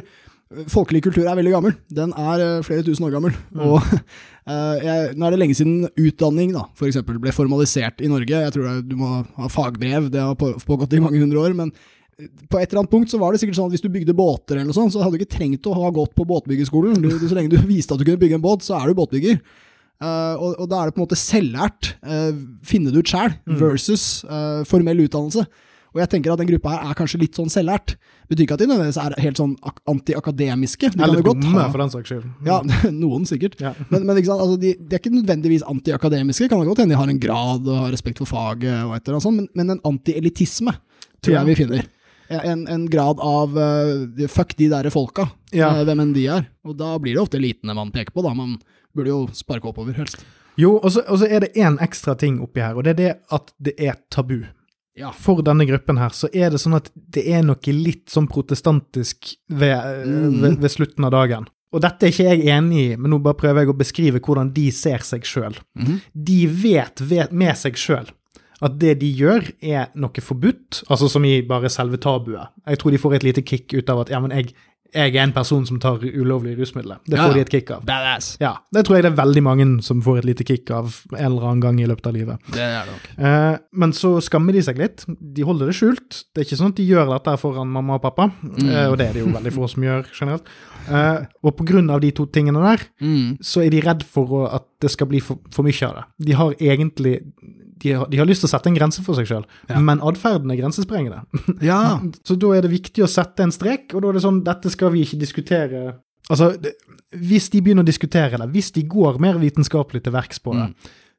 Folkelig kultur er veldig gammel. Den er eh, flere tusen år gammel. Og uh, jeg, Nå er det lenge siden utdanning da, for eksempel, ble formalisert i Norge. Jeg tror du må ha fagbrev, det har pågått i mange hundre år. Men på et eller annet punkt så var det sikkert sånn at hvis du bygde båter, eller noe sånt, så hadde du ikke trengt å ha gått på båtbyggerskolen. Du, du, så lenge du viste at du kunne bygge en båt, så er du båtbygger. Uh, og, og da er det på en måte selvlært, uh, finne det ut sjæl, versus uh, formell utdannelse. Og jeg tenker at den gruppa her er kanskje litt sånn selvlært. Betyr ikke at de nødvendigvis er helt sånn ak antiakademiske. De Eller dumme, for den saks skyld. Ja, noen sikkert. Ja. Men, men? Altså, de, de er ikke nødvendigvis antiakademiske. Kan det godt hende de har en grad og har respekt for faget, og et eller annet sånt, men, men en antielitisme tror jeg vi finner. En, en grad av uh, fuck de der folka, Ja. uh, hvem enn de er. Og da blir det ofte elitene man peker på, da. Man burde jo sparke oppover, helst. Jo, og så, og så er det én ekstra ting oppi her, og det er det at det er tabu. Ja. For denne gruppen her, så er det sånn at det er noe litt sånn protestantisk ved, Mm. ved, ved slutten av dagen. Og dette er ikke jeg enig i, men nå bare prøver jeg å beskrive hvordan de ser seg sjøl. Mm. De vet, vet med seg sjøl at det de gjør, er noe forbudt, altså som i bare selve tabuet. Jeg tror de får et lite kick ut av at ja, men jeg, jeg er en person som tar ulovlige rusmidler. Det får ja. de et kick av. Badass. Ja, det tror jeg det er veldig mange som får et lite kick av en eller annen gang i løpet av livet. Det er det nok. Eh, men så skammer de seg litt. De holder det skjult. Det er ikke sånn at de gjør dette foran mamma og pappa, eh, og det er det jo veldig få som gjør generelt. Eh, og på grunn av de to tingene der, Mm. så er de redd for å, at det skal bli for, for mye av det. De har egentlig de har, de har lyst til å sette en grense for seg sjøl, Ja. men atferden er grensesprengende. Ja. Så da er det viktig å sette en strek, og da er det sånn dette skal vi ikke diskutere Altså, det, hvis de begynner å diskutere det, hvis de går mer vitenskapelig til verks på det, Mm.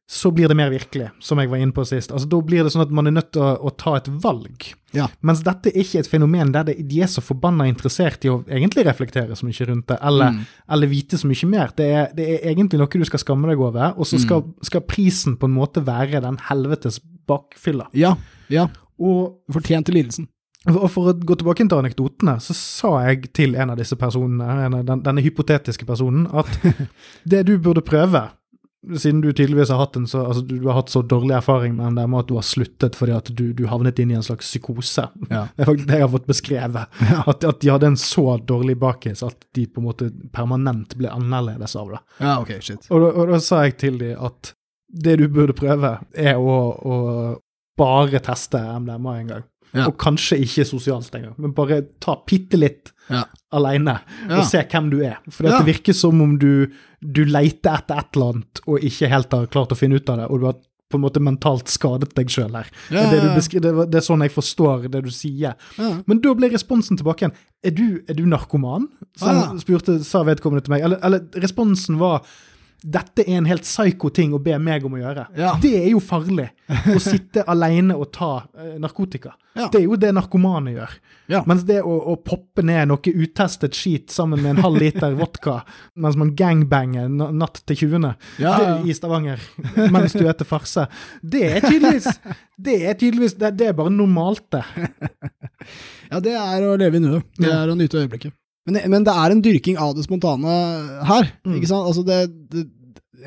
Så blir det mer virkelig, som jeg var inne på sist. Altså, Da blir det sånn at man er nødt til å, å ta et valg. Ja. Mens dette er ikke et fenomen der det, de er så forbanna interessert i å egentlig reflektere så mye rundt det, eller, Mm. eller vite så mye mer. Det er, det er egentlig noe du skal skamme deg over, og så skal, skal prisen på en måte være den helvetes bakfylla. Ja. ja. Og Fortjente lidelsen. og for å gå tilbake til anekdotene, så sa jeg til en av disse personene, en av den, denne hypotetiske personen, at det du burde prøve, siden du tydeligvis har hatt en så, altså, du, har hatt så dårlig erfaring med MDMA at du har sluttet fordi at du, du havnet inn i en slags psykose. Ja. Det er faktisk det jeg har fått beskrevet. At, at de hadde en så dårlig bakis at de på en måte permanent ble annerledes av det. Ja, ok, shit. Og, da- og da sa jeg til dem at det du burde prøve, er å, å bare teste MDMA en gang. Ja. Og kanskje ikke sosialt engang, men bare ta bitte litt Ja. alene Ja. og se hvem du er. For det virker som om du, du leiter etter et eller annet og ikke helt har klart å finne ut av det, og du har på en måte mentalt skadet deg sjøl her. Ja, ja, du ja. det, det er sånn jeg forstår det du sier. Men da ble responsen tilbake igjen. Er du, er du narkoman? Så spurte, sa vedkommende til meg. Eller, eller responsen var dette er en helt psyko ting å be meg om å gjøre. Ja. Det er jo farlig. Å sitte alene og ta eh, narkotika. Ja. Det er jo det narkomane gjør. Ja. Mens det å, å poppe ned noe utestet skit sammen med en halv liter vodka mens man gangbanger natt til 20. Ja, det, i Stavanger mens du spiser farse, det er tydeligvis Det er tydeligvis, det, det er bare normalt, det. Ja, det er å leve i nuet. Det er å nyte øyeblikket. Men, men det er en dyrking av det spontane her. Mm. ikke sant? Altså det, det,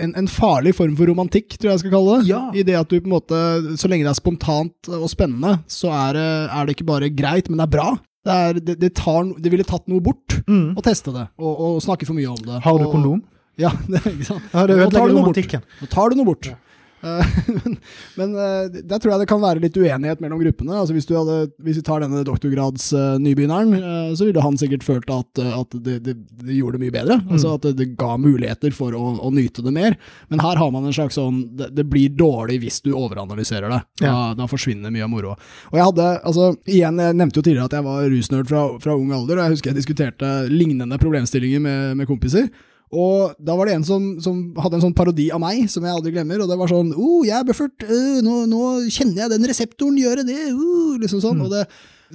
en, en farlig form for romantikk, tror jeg jeg skal kalle det. Ja. I det at du på en måte, Så lenge det er spontant og spennende, så er det, er det ikke bare greit, men det er bra. Det, er, det, det, tar, det ville tatt noe bort Mm. å teste det, og, og snakke for mye om det. Har du og, kondom? Ja, det, ikke sant. Ja, det ødelegger noe bort. romantikken. Nå tar du noe bort. Ja. Eh, men men eh, der tror jeg det kan være litt uenighet mellom gruppene. Altså hvis, du hadde, hvis vi tar denne doktorgradsnybegynneren, uh, så ville han sikkert følt at, eh, at det, det, det gjorde det mye bedre. Altså At det, det ga muligheter for å, å nyte det mer. Men her har man en slags sånn Det, det blir dårlig hvis du overanalyserer det. Da, Ja. da forsvinner mye av moroa. Og jeg hadde, altså igjen, jeg nevnte jo tidligere at jeg var rusnerd fra, fra ung alder, og jeg husker jeg diskuterte lignende problemstillinger med, med kompiser. Og da var det en som, som hadde en sånn parodi av meg, som jeg aldri glemmer. Og det var sånn oh, jeg er Buffert, uh, nå, nå kjenner jeg den reseptoren gjøre det, uh, liksom sånn. Og det,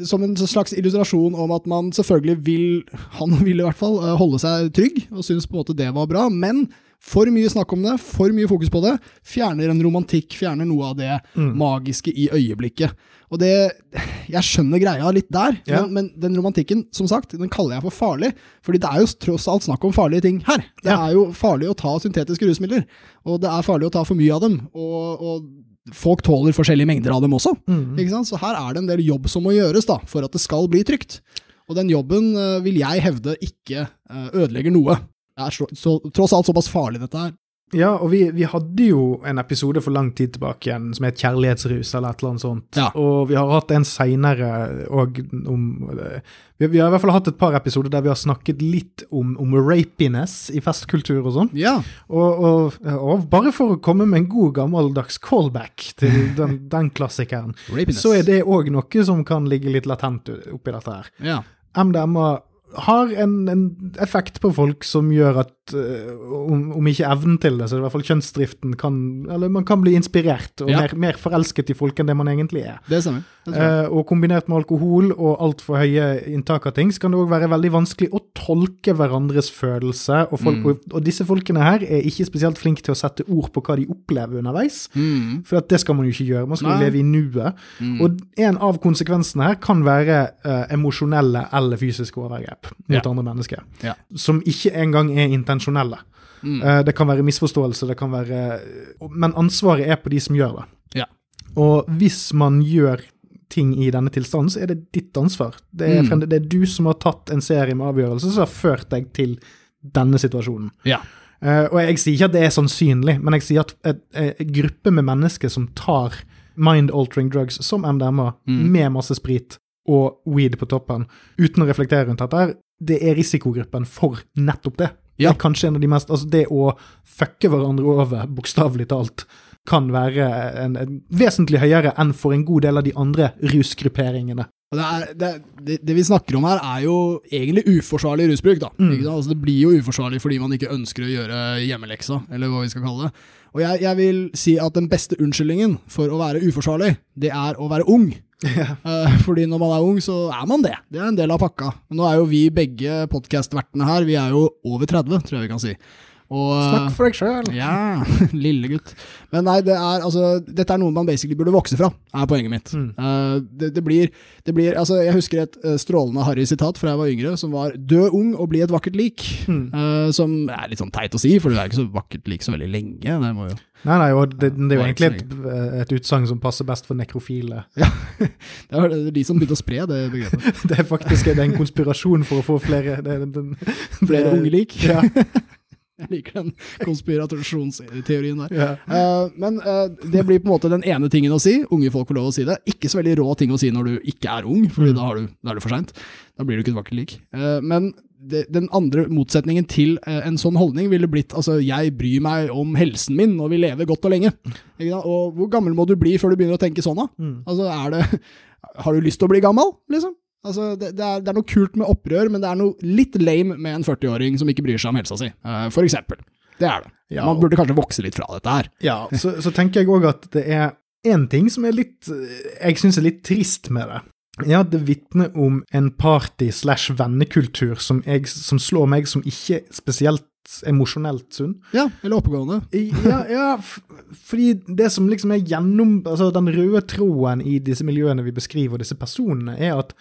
som en slags illustrasjon om at man selvfølgelig vil, han vil i hvert fall, øh, holde seg trygg, og syns på en måte det var bra. Men for mye snakk om det, for mye fokus på det, fjerner en romantikk, fjerner noe av det magiske i øyeblikket. Og det, jeg skjønner greia litt der, Ja. men, men den romantikken, som sagt, den kaller jeg for farlig, fordi det er jo tross alt snakk om farlige ting her. Det Ja. er jo farlig å ta syntetiske rusmidler, og det er farlig å ta for mye av dem, og, og folk tåler forskjellige mengder av dem også. Mm. Ikke sant? Så her er det en del jobb som må gjøres da, for at det skal bli trygt. Og den jobben eh, vil jeg hevde ikke eh, ødelegger noe. Det er så, så, tross alt såpass farlig dette her. Ja, og vi, vi hadde jo en episode for lang tid tilbake igjen som het Kjærlighetsrus, eller et eller annet sånt. Ja. Og vi har hatt en seinere òg om vi, vi har i hvert fall hatt et par episoder der vi har snakket litt om, om rapiness i festkultur og sånn. Ja, Og, og, og bare for å komme med en god gammeldags callback til den, den klassikeren, så er det òg noe som kan ligge litt latent oppi dette her. Ja. MDMA har en, en effekt på folk som gjør at eh, om, om ikke evnen til det, så i hvert fall kjønnsdriften kan Eller man kan bli inspirert og Ja. mer, mer forelsket i folk enn det man egentlig er. Det stemmer. Eh, og kombinert med alkohol og altfor høye inntak av ting, så kan det òg være veldig vanskelig å tolke hverandres følelse. Og, folk, Mm. og, og disse folkene her er ikke spesielt flinke til å sette ord på hva de opplever underveis. Mm. For det skal man jo ikke gjøre, man skal Nei. leve i nuet. Mm. Og en av konsekvensene her kan være eh, emosjonelle eller fysiske overgrep mot Ja. andre mennesker. Ja. Som ikke engang er intensjonelle. Mm. Eh, det kan være misforståelse, det kan være Men ansvaret er på de som gjør det. Ja. Og hvis man gjør ting i denne tilstanden, så er det ditt ansvar. Det er, Mm. det er du som har tatt en serie med avgjørelser som har ført deg til denne situasjonen. Ja. Uh, og jeg sier ikke at det er sannsynlig, men jeg sier at en gruppe med mennesker som tar mind-altering drugs som MDMA, Mm. med masse sprit og weed på toppen, uten å reflektere rundt dette, det er risikogruppen for nettopp det. Ja. Det er kanskje en av de mest Altså, det å fucke hverandre over, bokstavelig talt, kan være en, en vesentlig høyere enn for en god del av de andre rusgrupperingene. Det, er, det, det, det vi snakker om her, er jo egentlig uforsvarlig rusbruk. da. Mm. Altså, det blir jo uforsvarlig fordi man ikke ønsker å gjøre hjemmeleksa, eller hva vi skal kalle det. Og jeg, jeg vil si at den beste unnskyldningen for å være uforsvarlig, det er å være ung. Eh, fordi når man er ung, så er man det. Det er en del av pakka. Men nå er jo vi begge podkastvertene her, vi er jo over 30, tror jeg vi kan si. Og, Snakk for deg sjøl. Ja, lille gutt. Men nei, det er, altså, dette er noe man basically burde vokse fra, er poenget mitt. Mm. Uh, det, det, blir, det blir altså, Jeg husker et eh, strålende harry sitat fra jeg var yngre, som var 'dø ung og bli et vakkert lik'. Mm. Uh, som er litt sånn teit å si, for du er ikke så vakkert lik så veldig lenge. Det må jo Nei, nei, og det, det er jo egentlig et, et utsagn som passer best for nekrofile. Ja, Det var de som begynte å spre det begrepet. Det er faktisk det er en konspirasjon for å få flere det, er den, Flere unge lik. Ja, Jeg liker den konspirasjonsteorien der. ja. Uh, men uh, det blir på en måte den ene tingen å si. Unge folk får lov å si det. Ikke så veldig rå ting å si når du ikke er ung, for Mm. da, du, da er det for seint. Da blir du ikke et vakkert lik. Uh, men det, den andre motsetningen til eh, en sånn holdning ville blitt altså jeg bryr meg om helsen min og vil leve godt og lenge. Og hvor gammel må du bli før du begynner å tenke sånn da? Mm. Altså det Har du lyst til å bli gammel, liksom? Altså, det, det, er, det er noe kult med opprør, men det er noe litt lame med en 40-åring som ikke bryr seg om helsa si, eh, for eksempel. Det er det. Ja, Man burde kanskje vokse litt fra dette her. Ja, så, så tenker jeg òg at det er én ting som er litt Jeg syns er litt trist med det. Ja, det vitner om en party- slash vennekultur som, som slår meg som ikke spesielt emosjonelt sunn. Ja, eller oppegående. Ja, ja fordi det som liksom er gjennom Altså, den røde troen i disse miljøene vi beskriver, og disse personene, er at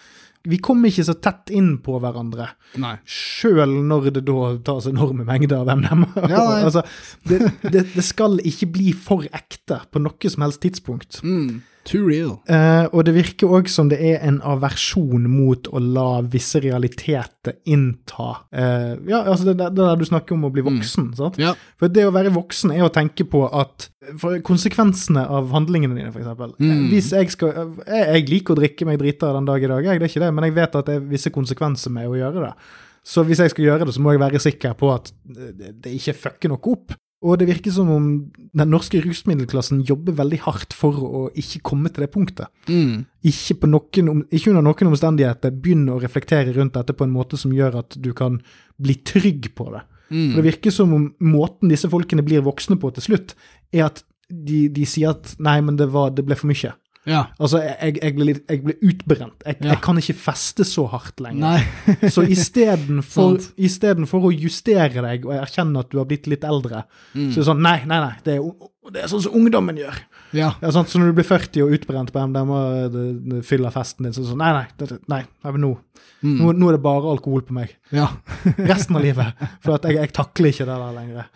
vi kommer ikke så tett inn på hverandre. Nei. Sjøl når det da tas enorme mengder av MDMA. Ja, altså, det, det, det skal ikke bli for ekte på noe som helst tidspunkt. Mm, too real. Uh, og det virker òg som det er en aversjon mot å la visse realiteter innta uh, Ja, altså det, det der du snakker om å bli voksen. sant? Ja. For det å være voksen er å tenke på at konsekvensene av handlingene dine, f.eks. Mm. Hvis jeg skal jeg, jeg liker å drikke meg drita den dag i dag, jeg, det er ikke det, men jeg vet at det er visse konsekvenser med å gjøre det. Så hvis jeg skal gjøre det, så må jeg være sikker på at det, det ikke fucker noe opp. Og det virker som om den norske rusmiddelklassen jobber veldig hardt for å ikke komme til det punktet. Mm. Ikke, på noen, ikke under noen omstendigheter begynne å reflektere rundt dette på en måte som gjør at du kan bli trygg på det. Mm. For Det virker som om måten disse folkene blir voksne på til slutt, er at de, de sier at nei, men det, var, det ble for mye. Ja. Altså, jeg, jeg, ble, jeg ble utbrent. Jeg, Ja. jeg kan ikke feste så hardt lenger. Så istedenfor istedenfor å justere deg og erkjenne at du har blitt litt eldre, Mm. så er det sånn Nei, nei, nei. Det er, det er sånn som ungdommen gjør. Ja. Ja, sånn, Så når du blir 40 og utbrent på MDMA, det fyller festen din, så sånn Nei, nei. Det, nei, nei nå, Mm. nå, nå er det bare alkohol på meg. ja. Resten av livet. For jeg, jeg takler ikke det der lenger.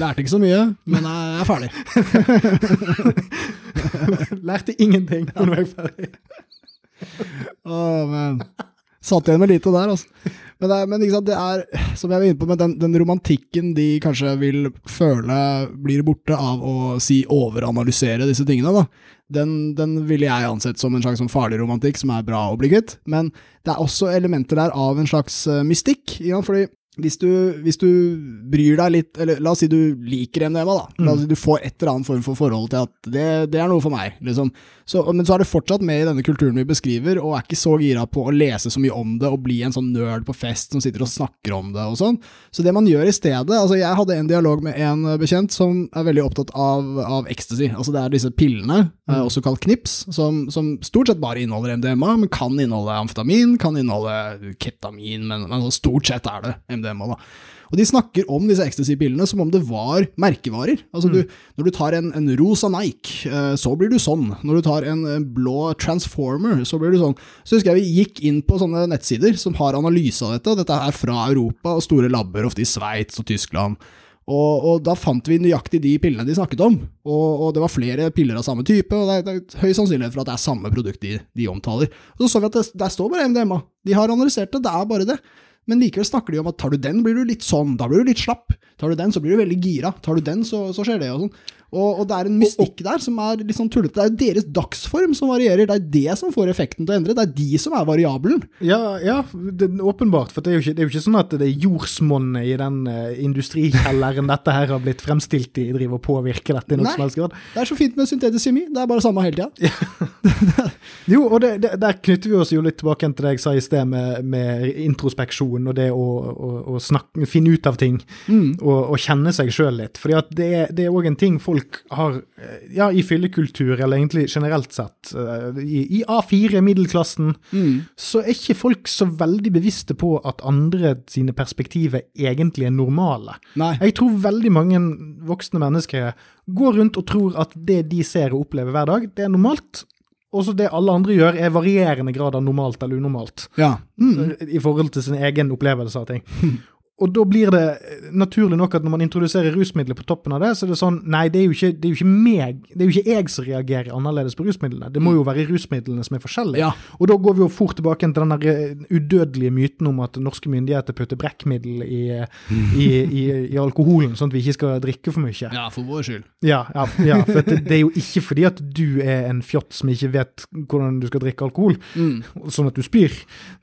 Lærte ikke så mye, men jeg er ferdig. Lærte ingenting da jeg var ferdig. Åh, men Satt igjen med lite der, altså. Men, det er, men sant, det er, som jeg var inne på, den, den romantikken de kanskje vil føle blir borte av å si overanalysere disse tingene, da. Den, den ville jeg ansett som en slags sånn farlig romantikk som er bra å bli kvitt. Men det er også elementer der av en slags eh, mystikk. Ja, fordi hvis du, hvis du bryr deg litt, eller la oss si du liker MDMA, da. La oss si du får et eller annet form for forhold til at det, det er noe for meg, liksom. Så, men så er det fortsatt med i denne kulturen vi beskriver, og er ikke så gira på å lese så mye om det og bli en sånn nerd på fest som sitter og snakker om det og sånn. Så det man gjør i stedet Altså, jeg hadde en dialog med en bekjent som er veldig opptatt av, av ecstasy. Altså, det er disse pillene, mm. også kalt knips, som, som stort sett bare inneholder MDMA, men kan inneholde amfetamin, kan inneholde ketamin, men, men altså stort sett er det MDMA, da. Og de snakker om disse ecstasy-pillene som om det var merkevarer. Altså du, Når du tar en, en rosa Nike, eh, så blir du sånn. Når du tar en, en blå Transformer, så blir du sånn. Så husker jeg vi gikk inn på sånne nettsider som har analyse av dette. Dette er fra Europa og store labber, ofte i Sveits og Tyskland. Og, og da fant vi nøyaktig de pillene de snakket om. Og, og det var flere piller av samme type, og det er, det er høy sannsynlighet for at det er samme produkt de, de omtaler. Og så så vi at det, der står bare MDMA. De har analysert det, det er bare det. Men likevel snakker de om at tar du den, blir du litt sånn, da blir du litt slapp. Tar du den, så blir du veldig gira. Tar du den, så, så skjer det, og sånn. Og, og det er en mystikk der som er litt sånn tullete. Det er jo deres dagsform som varierer, det er det som får effekten til å endre. Det er de som er variabelen. Ja, ja det, åpenbart. For det er, jo ikke, det er jo ikke sånn at det er jordsmonnet i den uh, industrikjelleren dette her har blitt fremstilt i, driver og påvirker dette i noen som helst grad. Det er så fint med syntetisk kjemi, det er bare samme hele tida. Jo, og det, det, der knytter vi oss jo litt tilbake til det jeg sa i sted med, med introspeksjon og det å, å, å snakke, finne ut av ting Mm. og, og kjenne seg sjøl litt. For det, det er òg en ting folk folk har, eh, ja, i fyllekultur, eller egentlig generelt sett, eh, i, i A4, middelklassen, Mm. så er ikke folk så veldig bevisste på at andre sine perspektiver egentlig er normale. Nei. Jeg tror veldig mange voksne mennesker går rundt og tror at det de ser og opplever hver dag, det er normalt. Og så det alle andre gjør, er varierende grad av normalt eller unormalt. Ja. Mm. I forhold til sin egen opplevelse av ting. Og da blir det eh, naturlig nok at når man introduserer rusmidler på toppen av det, så er det sånn Nei, det er jo ikke, det er jo ikke meg, det er jo ikke jeg som reagerer annerledes på rusmidlene. Det må jo være rusmidlene som er forskjellige. Ja. Og da går vi jo fort tilbake til den eh, udødelige myten om at norske myndigheter putter brekkmiddel i, i, i, i alkoholen, sånn at vi ikke skal drikke for mye. ja, for vår skyld. Ja, ja, ja for det, det er jo ikke fordi at du er en fjott som ikke vet hvordan du skal drikke alkohol, Mm. sånn at du spyr.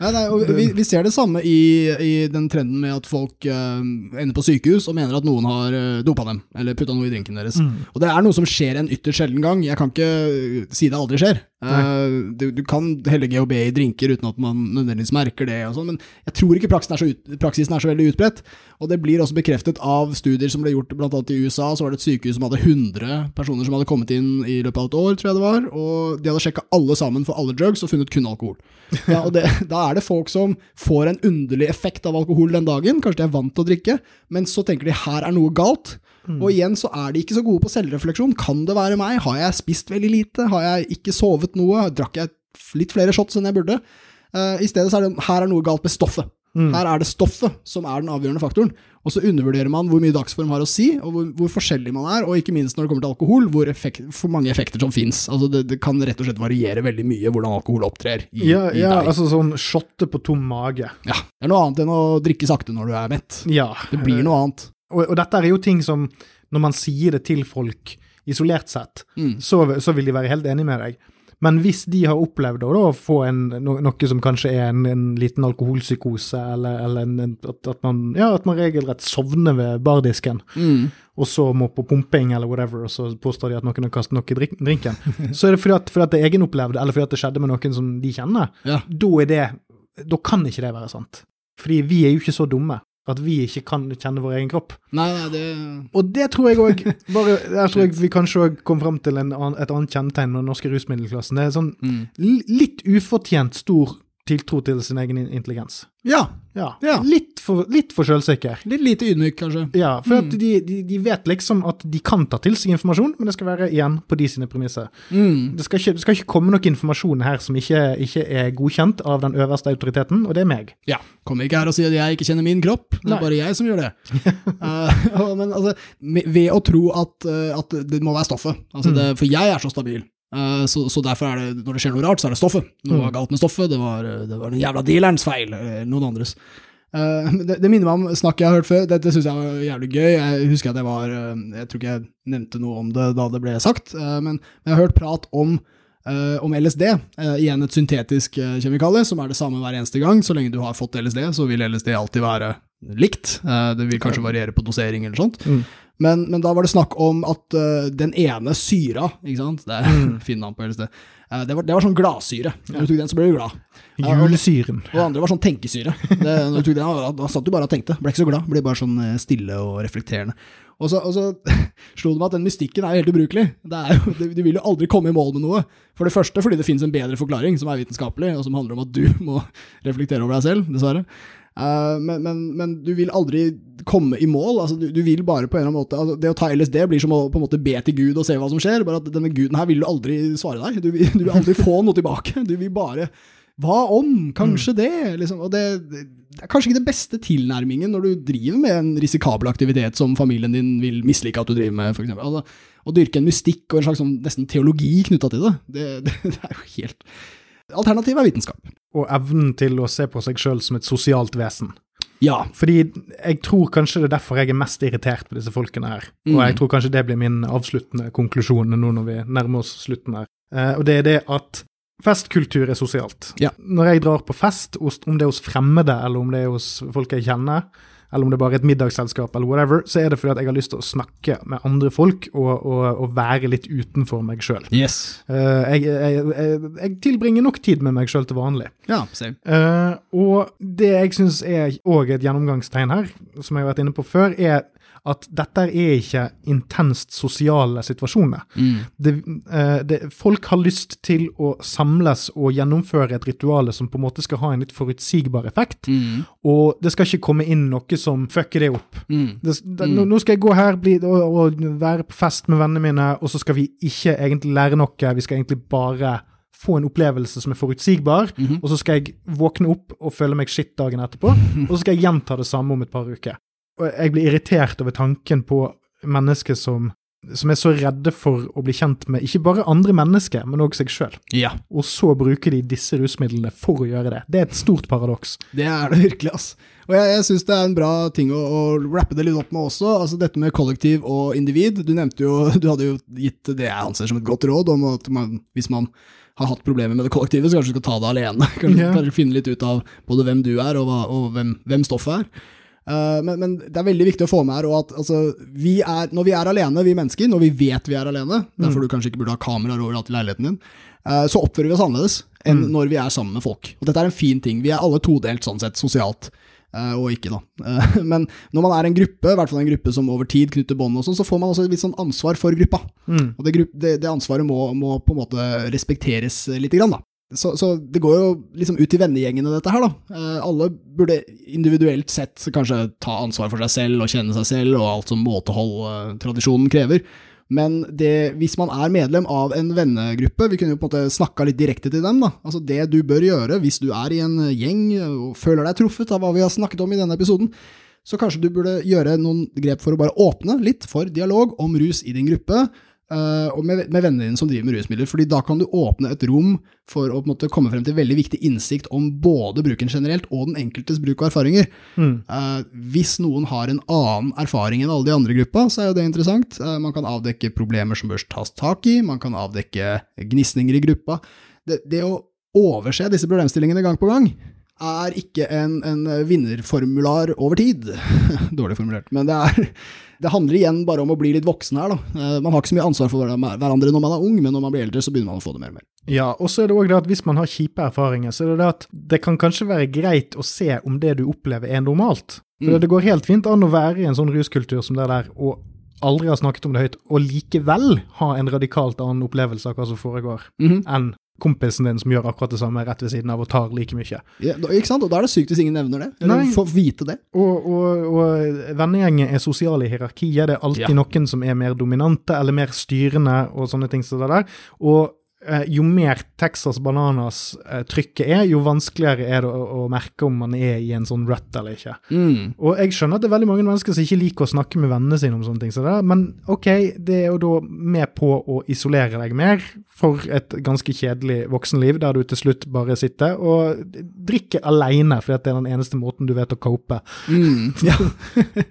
Nei, nei, og vi, vi ser det samme i, i den trenden med at folk eh, ender på sykehus og mener at noen har uh, dopa dem, eller putta noe i drinken deres. Og det er noe som skjer en ytterst sjelden gang. Jeg kan ikke eh, si det aldri skjer. Uh, du, du kan helle GHB i drinker uten at man nødvendigvis merker det, og sånn, men jeg tror ikke praksisen er, så ut, praksisen er så veldig utbredt. Og det blir også bekreftet av studier som ble gjort bl.a. i USA. Så var det et sykehus som hadde 100 personer som hadde kommet inn i løpet av et år, tror jeg det var. Og de hadde sjekka alle sammen for alle drugs og funnet kun alkohol. Ja, og det, Da er det folk som får en underlig effekt av alkohol den dagen. Kanskje de er vant til å drikke, men så tenker de her er noe galt. Og igjen så er de ikke så gode på selvrefleksjon. Kan det være meg? Har jeg spist veldig lite? Har jeg ikke sovet noe? Drakk jeg litt flere shots enn jeg burde? Uh, I stedet så er det her er noe galt med stoffet. Her er det stoffet som er den avgjørende faktoren. Og så undervurderer man hvor mye dagsform har å si, og hvor, hvor forskjellig man er, og ikke minst når det kommer til alkohol, hvor, effekt, hvor mange effekter som fins. Altså det, det kan rett og slett variere veldig mye hvordan alkohol opptrer i, Ja, i ja deg. altså sånn shotte på tom mage. Ja, det er noe annet enn å drikke sakte når du er mett. Ja. Det blir noe annet. Og, og dette er jo ting som, når man sier det til folk isolert sett, Mm. så, så vil de være helt enig med deg. Men hvis de har opplevd å få en, noe som kanskje er en, en liten alkoholpsykose, eller, eller en, at, at, man, ja, at man regelrett sovner ved bardisken, Mm. og så må på pumping eller whatever, og så påstår de at noen har kastet noe i drink- drinken, så er det fordi at, fordi at det er egenopplevd, eller fordi at det skjedde med noen som de kjenner. Ja. Da det Da kan ikke det være sant. Fordi vi er jo ikke så dumme at vi ikke kan kjenne vår egen kropp. Nei, nei, det Og det tror jeg òg Jeg tror jeg vi kanskje òg kom fram til en annen, et annet kjennetegn med den norske rusmiddelklassen. Det er sånn mm. litt ufortjent stor tiltro til sin egen intelligens. Ja. Ja. Ja. Litt for, litt for selvsikker. Litt lite ydmyk, kanskje. Ja, for at de, de, de vet liksom at de kan ta til seg informasjon, men det skal være igjen på de sine premisser. Mm. Det skal ikke, det skal ikke komme noe informasjon her som ikke, ikke er godkjent av den øverste autoriteten, og det er meg. Ja. Kommer ikke her og sier at jeg ikke kjenner min kropp, det er Nei. bare jeg som gjør det. uh, men altså, ved å tro at, eh, at det må være stoffet, altså det, for jeg er så stabil, så, så derfor er det, når det skjer noe rart, så er det stoffet. Noe var galt med stoffet, det var, eh, det var den jævla dealerens feil, eller noen andres. Eh, det, det minner meg om snakk jeg har hørt før, dette synes jeg var jævlig gøy. Jeg husker at jeg var, eh, jeg tror ikke jeg nevnte noe om det da det ble sagt, eh, men jeg har hørt prat om eh, om LSD, eh, igjen et syntetisk kjemikalie, som er det samme hver eneste gang. Så lenge du har fått LSD, så vil LSD alltid være likt. Eh, det vil kanskje variere på dosering eller sånt. Mm. Men, men da var det snakk om at uh, den ene syra, ikke sant, det er fin navn på hele stedet, uh, det, var, det var sånn gladsyre. Når du tok den, så ble du glad. Ja, og- Julesyren. Og det andre var sånn tenkesyre. Det, når du tok den, da, da satt du bare og tenkte. Ble ikke så glad. Ble bare sånn eh, stille og reflekterende. Og så, og så slo det meg at den mystikken er jo helt ubrukelig. Det er du vil jo aldri komme i mål med noe. For det første fordi det finnes en bedre forklaring som er vitenskapelig, og som handler om at du må reflektere over deg selv, dessverre. Eh, men, men, men du vil aldri komme i mål. Altså, du, du vil bare på en eller annen måte altså, Det å ta LSD blir som å på en måte be til Gud og se hva som skjer. Bare at denne guden her vil du aldri svare deg. Du, du vil aldri få noe tilbake. Du vil bare Hva om? Kanskje det? Liksom. Og det, det er kanskje ikke den beste tilnærmingen når du driver med en risikabel aktivitet som familien din vil mislike at du driver med, f.eks. Altså, å dyrke en mystikk og en slags sånn, nesten teologi knytta til det, det, det, det er jo helt Alternativet er vitenskap. Og evnen til å se på seg sjøl som et sosialt vesen. Ja. Fordi jeg tror kanskje det er derfor jeg er mest irritert på disse folkene her. Og Mm. jeg tror kanskje det blir min avsluttende konklusjon nå når vi nærmer oss slutten her. Eh, og det er det at festkultur er sosialt. Ja. Når jeg drar på fest, om det er hos fremmede eller om det er hos folk jeg kjenner, eller om det bare er et middagsselskap, eller whatever, så er det fordi at jeg har lyst til å snakke med andre folk og, og, og være litt utenfor meg sjøl. Yes. jeg, jeg, jeg, jeg tilbringer nok tid med meg sjøl til vanlig. Ja, same. Eh, og det jeg syns er òg et gjennomgangstegn her, som jeg har vært inne på før, er at dette er ikke intenst sosiale situasjoner. Mm. Det, eh, det, folk har lyst til å samles og gjennomføre et rituale som på en måte skal ha en litt forutsigbar effekt, Mm. og det skal ikke komme inn noe som fucker det opp. Mm. Det, det, nå, skal jeg gå her bli, og, og være på fest med vennene mine, og så skal vi ikke egentlig lære noe, vi skal egentlig bare få en opplevelse som er forutsigbar, Mhm. og så skal jeg våkne opp og føle meg skitt dagen etterpå, og så skal jeg gjenta det samme om et par uker. Og jeg blir irritert over tanken på mennesker som, som er så redde for å bli kjent med ikke bare andre mennesker, men òg seg sjøl. Ja, Og så bruker de disse rusmidlene for å gjøre det. Det er et stort paradoks. det er det virkelig, ass. Og jeg, jeg syns det er en bra ting å, å rappe det litt opp med også. Altså dette med kollektiv og individ. Du nevnte jo, du hadde jo gitt det jeg anser som et godt råd om at man, hvis man har hatt problemer med det kollektivet, så kanskje du skal ta det alene. Kanskje, yeah. kanskje finne litt ut av både hvem du er, og, hva, og hvem, hvem stoffet er. Eh, men, men det er veldig viktig å få med her og at altså, vi er, når vi er alene, vi mennesker, når vi vet vi er alene, derfor du kanskje ikke burde ha kameraer overalt i leiligheten din, eh, så oppfører vi oss annerledes enn når vi er sammen med folk. Og dette er en fin ting. Vi er alle todelt sånn sett, sosialt. eh, og ikke, da. Men når man er en gruppe, i hvert fall en gruppe som over tid knytter bånd, sånn, så får man også et visst sånn ansvar for gruppa. Mm. Og det, det, ansvaret må, må på en måte respekteres lite grann, da. Så, så det går jo liksom ut i vennegjengene, dette her, da. Eh, alle burde individuelt sett kanskje ta ansvar for seg selv og kjenne seg selv, og alt som måtehold-tradisjonen krever. Men det, hvis man er medlem av en vennegruppe, vi kunne jo på en måte snakka litt direkte til dem, da. Altså det du bør gjøre hvis du er i en gjeng og føler deg truffet av hva vi har snakket om i denne episoden, så kanskje du burde gjøre noen grep for å bare åpne litt for dialog om rus i din gruppe, og med, med vennene dine som driver med rusmidler. fordi da kan du åpne et rom for å måte komme frem til veldig viktig innsikt om både bruken generelt og den enkeltes bruk og erfaringer. Mm. Uh, hvis noen har en annen erfaring enn alle de andre i gruppa, så er jo det interessant. Uh, man kan avdekke problemer som bør tas tak i, man kan avdekke gnisninger i gruppa. Det, det å overse disse problemstillingene gang på gang er ikke en, en vinnerformular over tid. Dårlig formulert. Men det, er, det handler igjen bare om å bli litt voksen her. Da. Eh, Man har ikke så mye ansvar for hverandre når man er ung, men når man blir eldre, så begynner man å få det mer og mer. Ja, og så er det òg det at hvis man har kjipe erfaringer, så er det det at det kan kanskje være greit å se om det du opplever er normalt. For Mm. det går helt fint an å være i en sånn ruskultur som det der, og aldri har snakket om det høyt, og likevel ha en radikalt annen opplevelse av hva som foregår, Mhm. enn kompisen din som gjør akkurat det samme rett ved siden av og tar like mye. Ja, ikke sant? Og da er det sykt hvis ingen nevner det, eller Nei. får vite det. Og, og, og vennegjengen er sosiale i hierarkiet. Det er alltid Ja. noen som er mer dominante eller mer styrende og sånne ting som det der. Og jo mer Texas Bananas-trykket er, jo vanskeligere er det å, å merke om man er i en sånn rut eller ikke. Mm. Og jeg skjønner at det er veldig mange mennesker som ikke liker å snakke med vennene sine om sånne ting, så det men ok, det er jo da med på å isolere deg mer for et ganske kjedelig voksenliv, der du til slutt bare sitter og drikker alene, fordi det er den eneste måten du vet å cope. Mm, ja.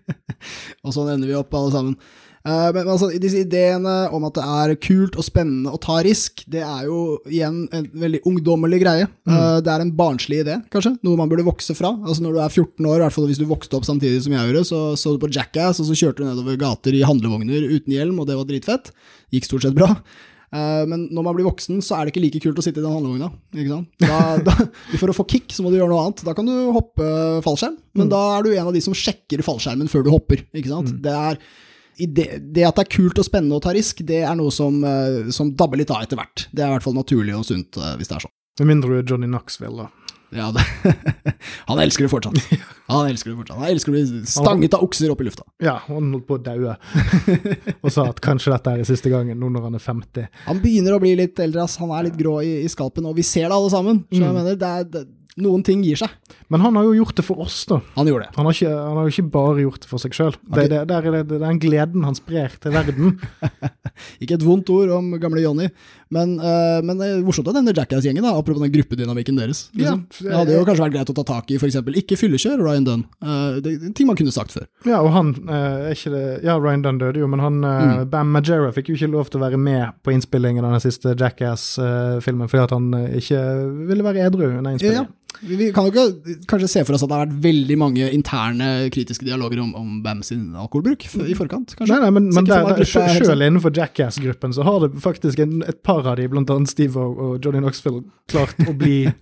og sånn ender vi opp, alle sammen. Eh, men altså, disse ideene om at det er kult og spennende å ta risk, det er jo igjen en veldig ungdommelig greie. Mm. det er en barnslig idé, kanskje. Noe man burde vokse fra. Altså Når du er 14 år, i hvert fall hvis du vokste opp samtidig som jeg gjorde, så så du på Jackass, og så kjørte du nedover gater i handlevogner uten hjelm, og det var dritfett. Gikk stort sett bra. Eh, Men når man blir voksen, så er det ikke like kult å sitte i den handlevogna. Da, da, for å få kick, så må du gjøre noe annet. Da kan du hoppe fallskjerm, men da er du en av de som sjekker fallskjermen før du hopper. Ikke sant? Det, er, det, det at det er kult og spennende å ta risk, det er noe som, eh, som dabber litt av etter hvert. Det er i hvert fall naturlig og sunt eh, hvis det er sånn. Med mindre du er Johnny Knoxville, da. Ja, han elsker det fortsatt. Han elsker det fortsatt. Han elsker å bli stanget av okser opp i lufta. Ja, han holdt på å daue. og sa at kanskje dette er siste gangen, nå når han er 50. Han begynner å bli litt eldre, ass. han er litt grå i, i skalpen, og vi ser det alle sammen. Så jeg mener, det er, det, noen ting gir seg. Men han har jo gjort det for oss, da. Han gjorde det. Han har, ikke, han har jo ikke bare gjort det for seg sjøl. Det, det, det, det er den gleden han sprer til verden. Ikke et vondt ord om gamle Johnny, men, uh, men det er morsomt av denne Jackass-gjengen, da, apropos den gruppedynamikken deres. Liksom. Ja, det hadde jo kanskje vært greit å ta tak i, f.eks. ikke fyllekjør Ryan Dunn. uh, det ting man kunne sagt før. Ja, og han uh, er ikke det Ja, Ryan Dunn døde jo, men han mm. Bam Majera fikk jo ikke lov til å være med på innspillingen av den siste Jackass-filmen fordi at han eh, ikke ville være edru under Ja, innspillingen. Vi kan jo ikke kanskje se for oss at det har vært veldig mange interne kritiske dialoger om, om Bam sin alkoholbruk i forkant, kanskje? Nei, nei, men, men der, der, er selv sånn- innenfor Jackass-gruppen så har det faktisk en, et par av de, blant annet Steve og, og Johnny Knoxville, klart å bli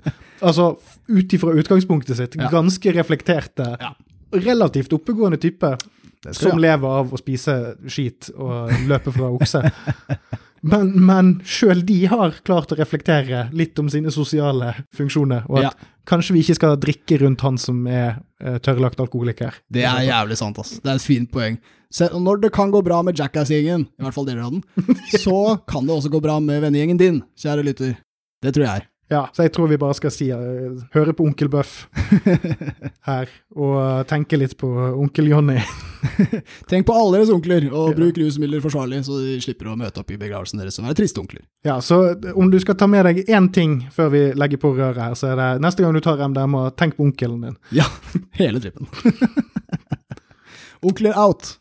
Altså, ut ifra utgangspunktet sitt, Ja. ganske reflekterte, Ja. relativt oppegående type som lever av å spise skit og løpe fra okse. Men, men sjøl de har klart å reflektere litt om sine sosiale funksjoner, og at Ja. kanskje vi ikke skal drikke rundt han som er uh, tørrlagt alkoholiker. Det er jævlig sant, ass. Det er et fint poeng. Se, når det kan gå bra med Jackass-gjengen, i hvert fall deler av den, så kan det også gå bra med vennegjengen din, kjære lytter. Det tror jeg. Ja, så jeg tror vi bare skal si uh, høre på Onkel Bøff her, og uh, tenke litt på Onkel Jonny. Tenk på alle deres onkler, og bruk rusmidler forsvarlig, så de slipper å møte opp i begravelsen deres og være triste onkler. Ja, så om du skal ta med deg én ting før vi legger på røret her, så er det neste gang du tar MDMA, tenk på onkelen din. Ja, hele trippen. Onkler out.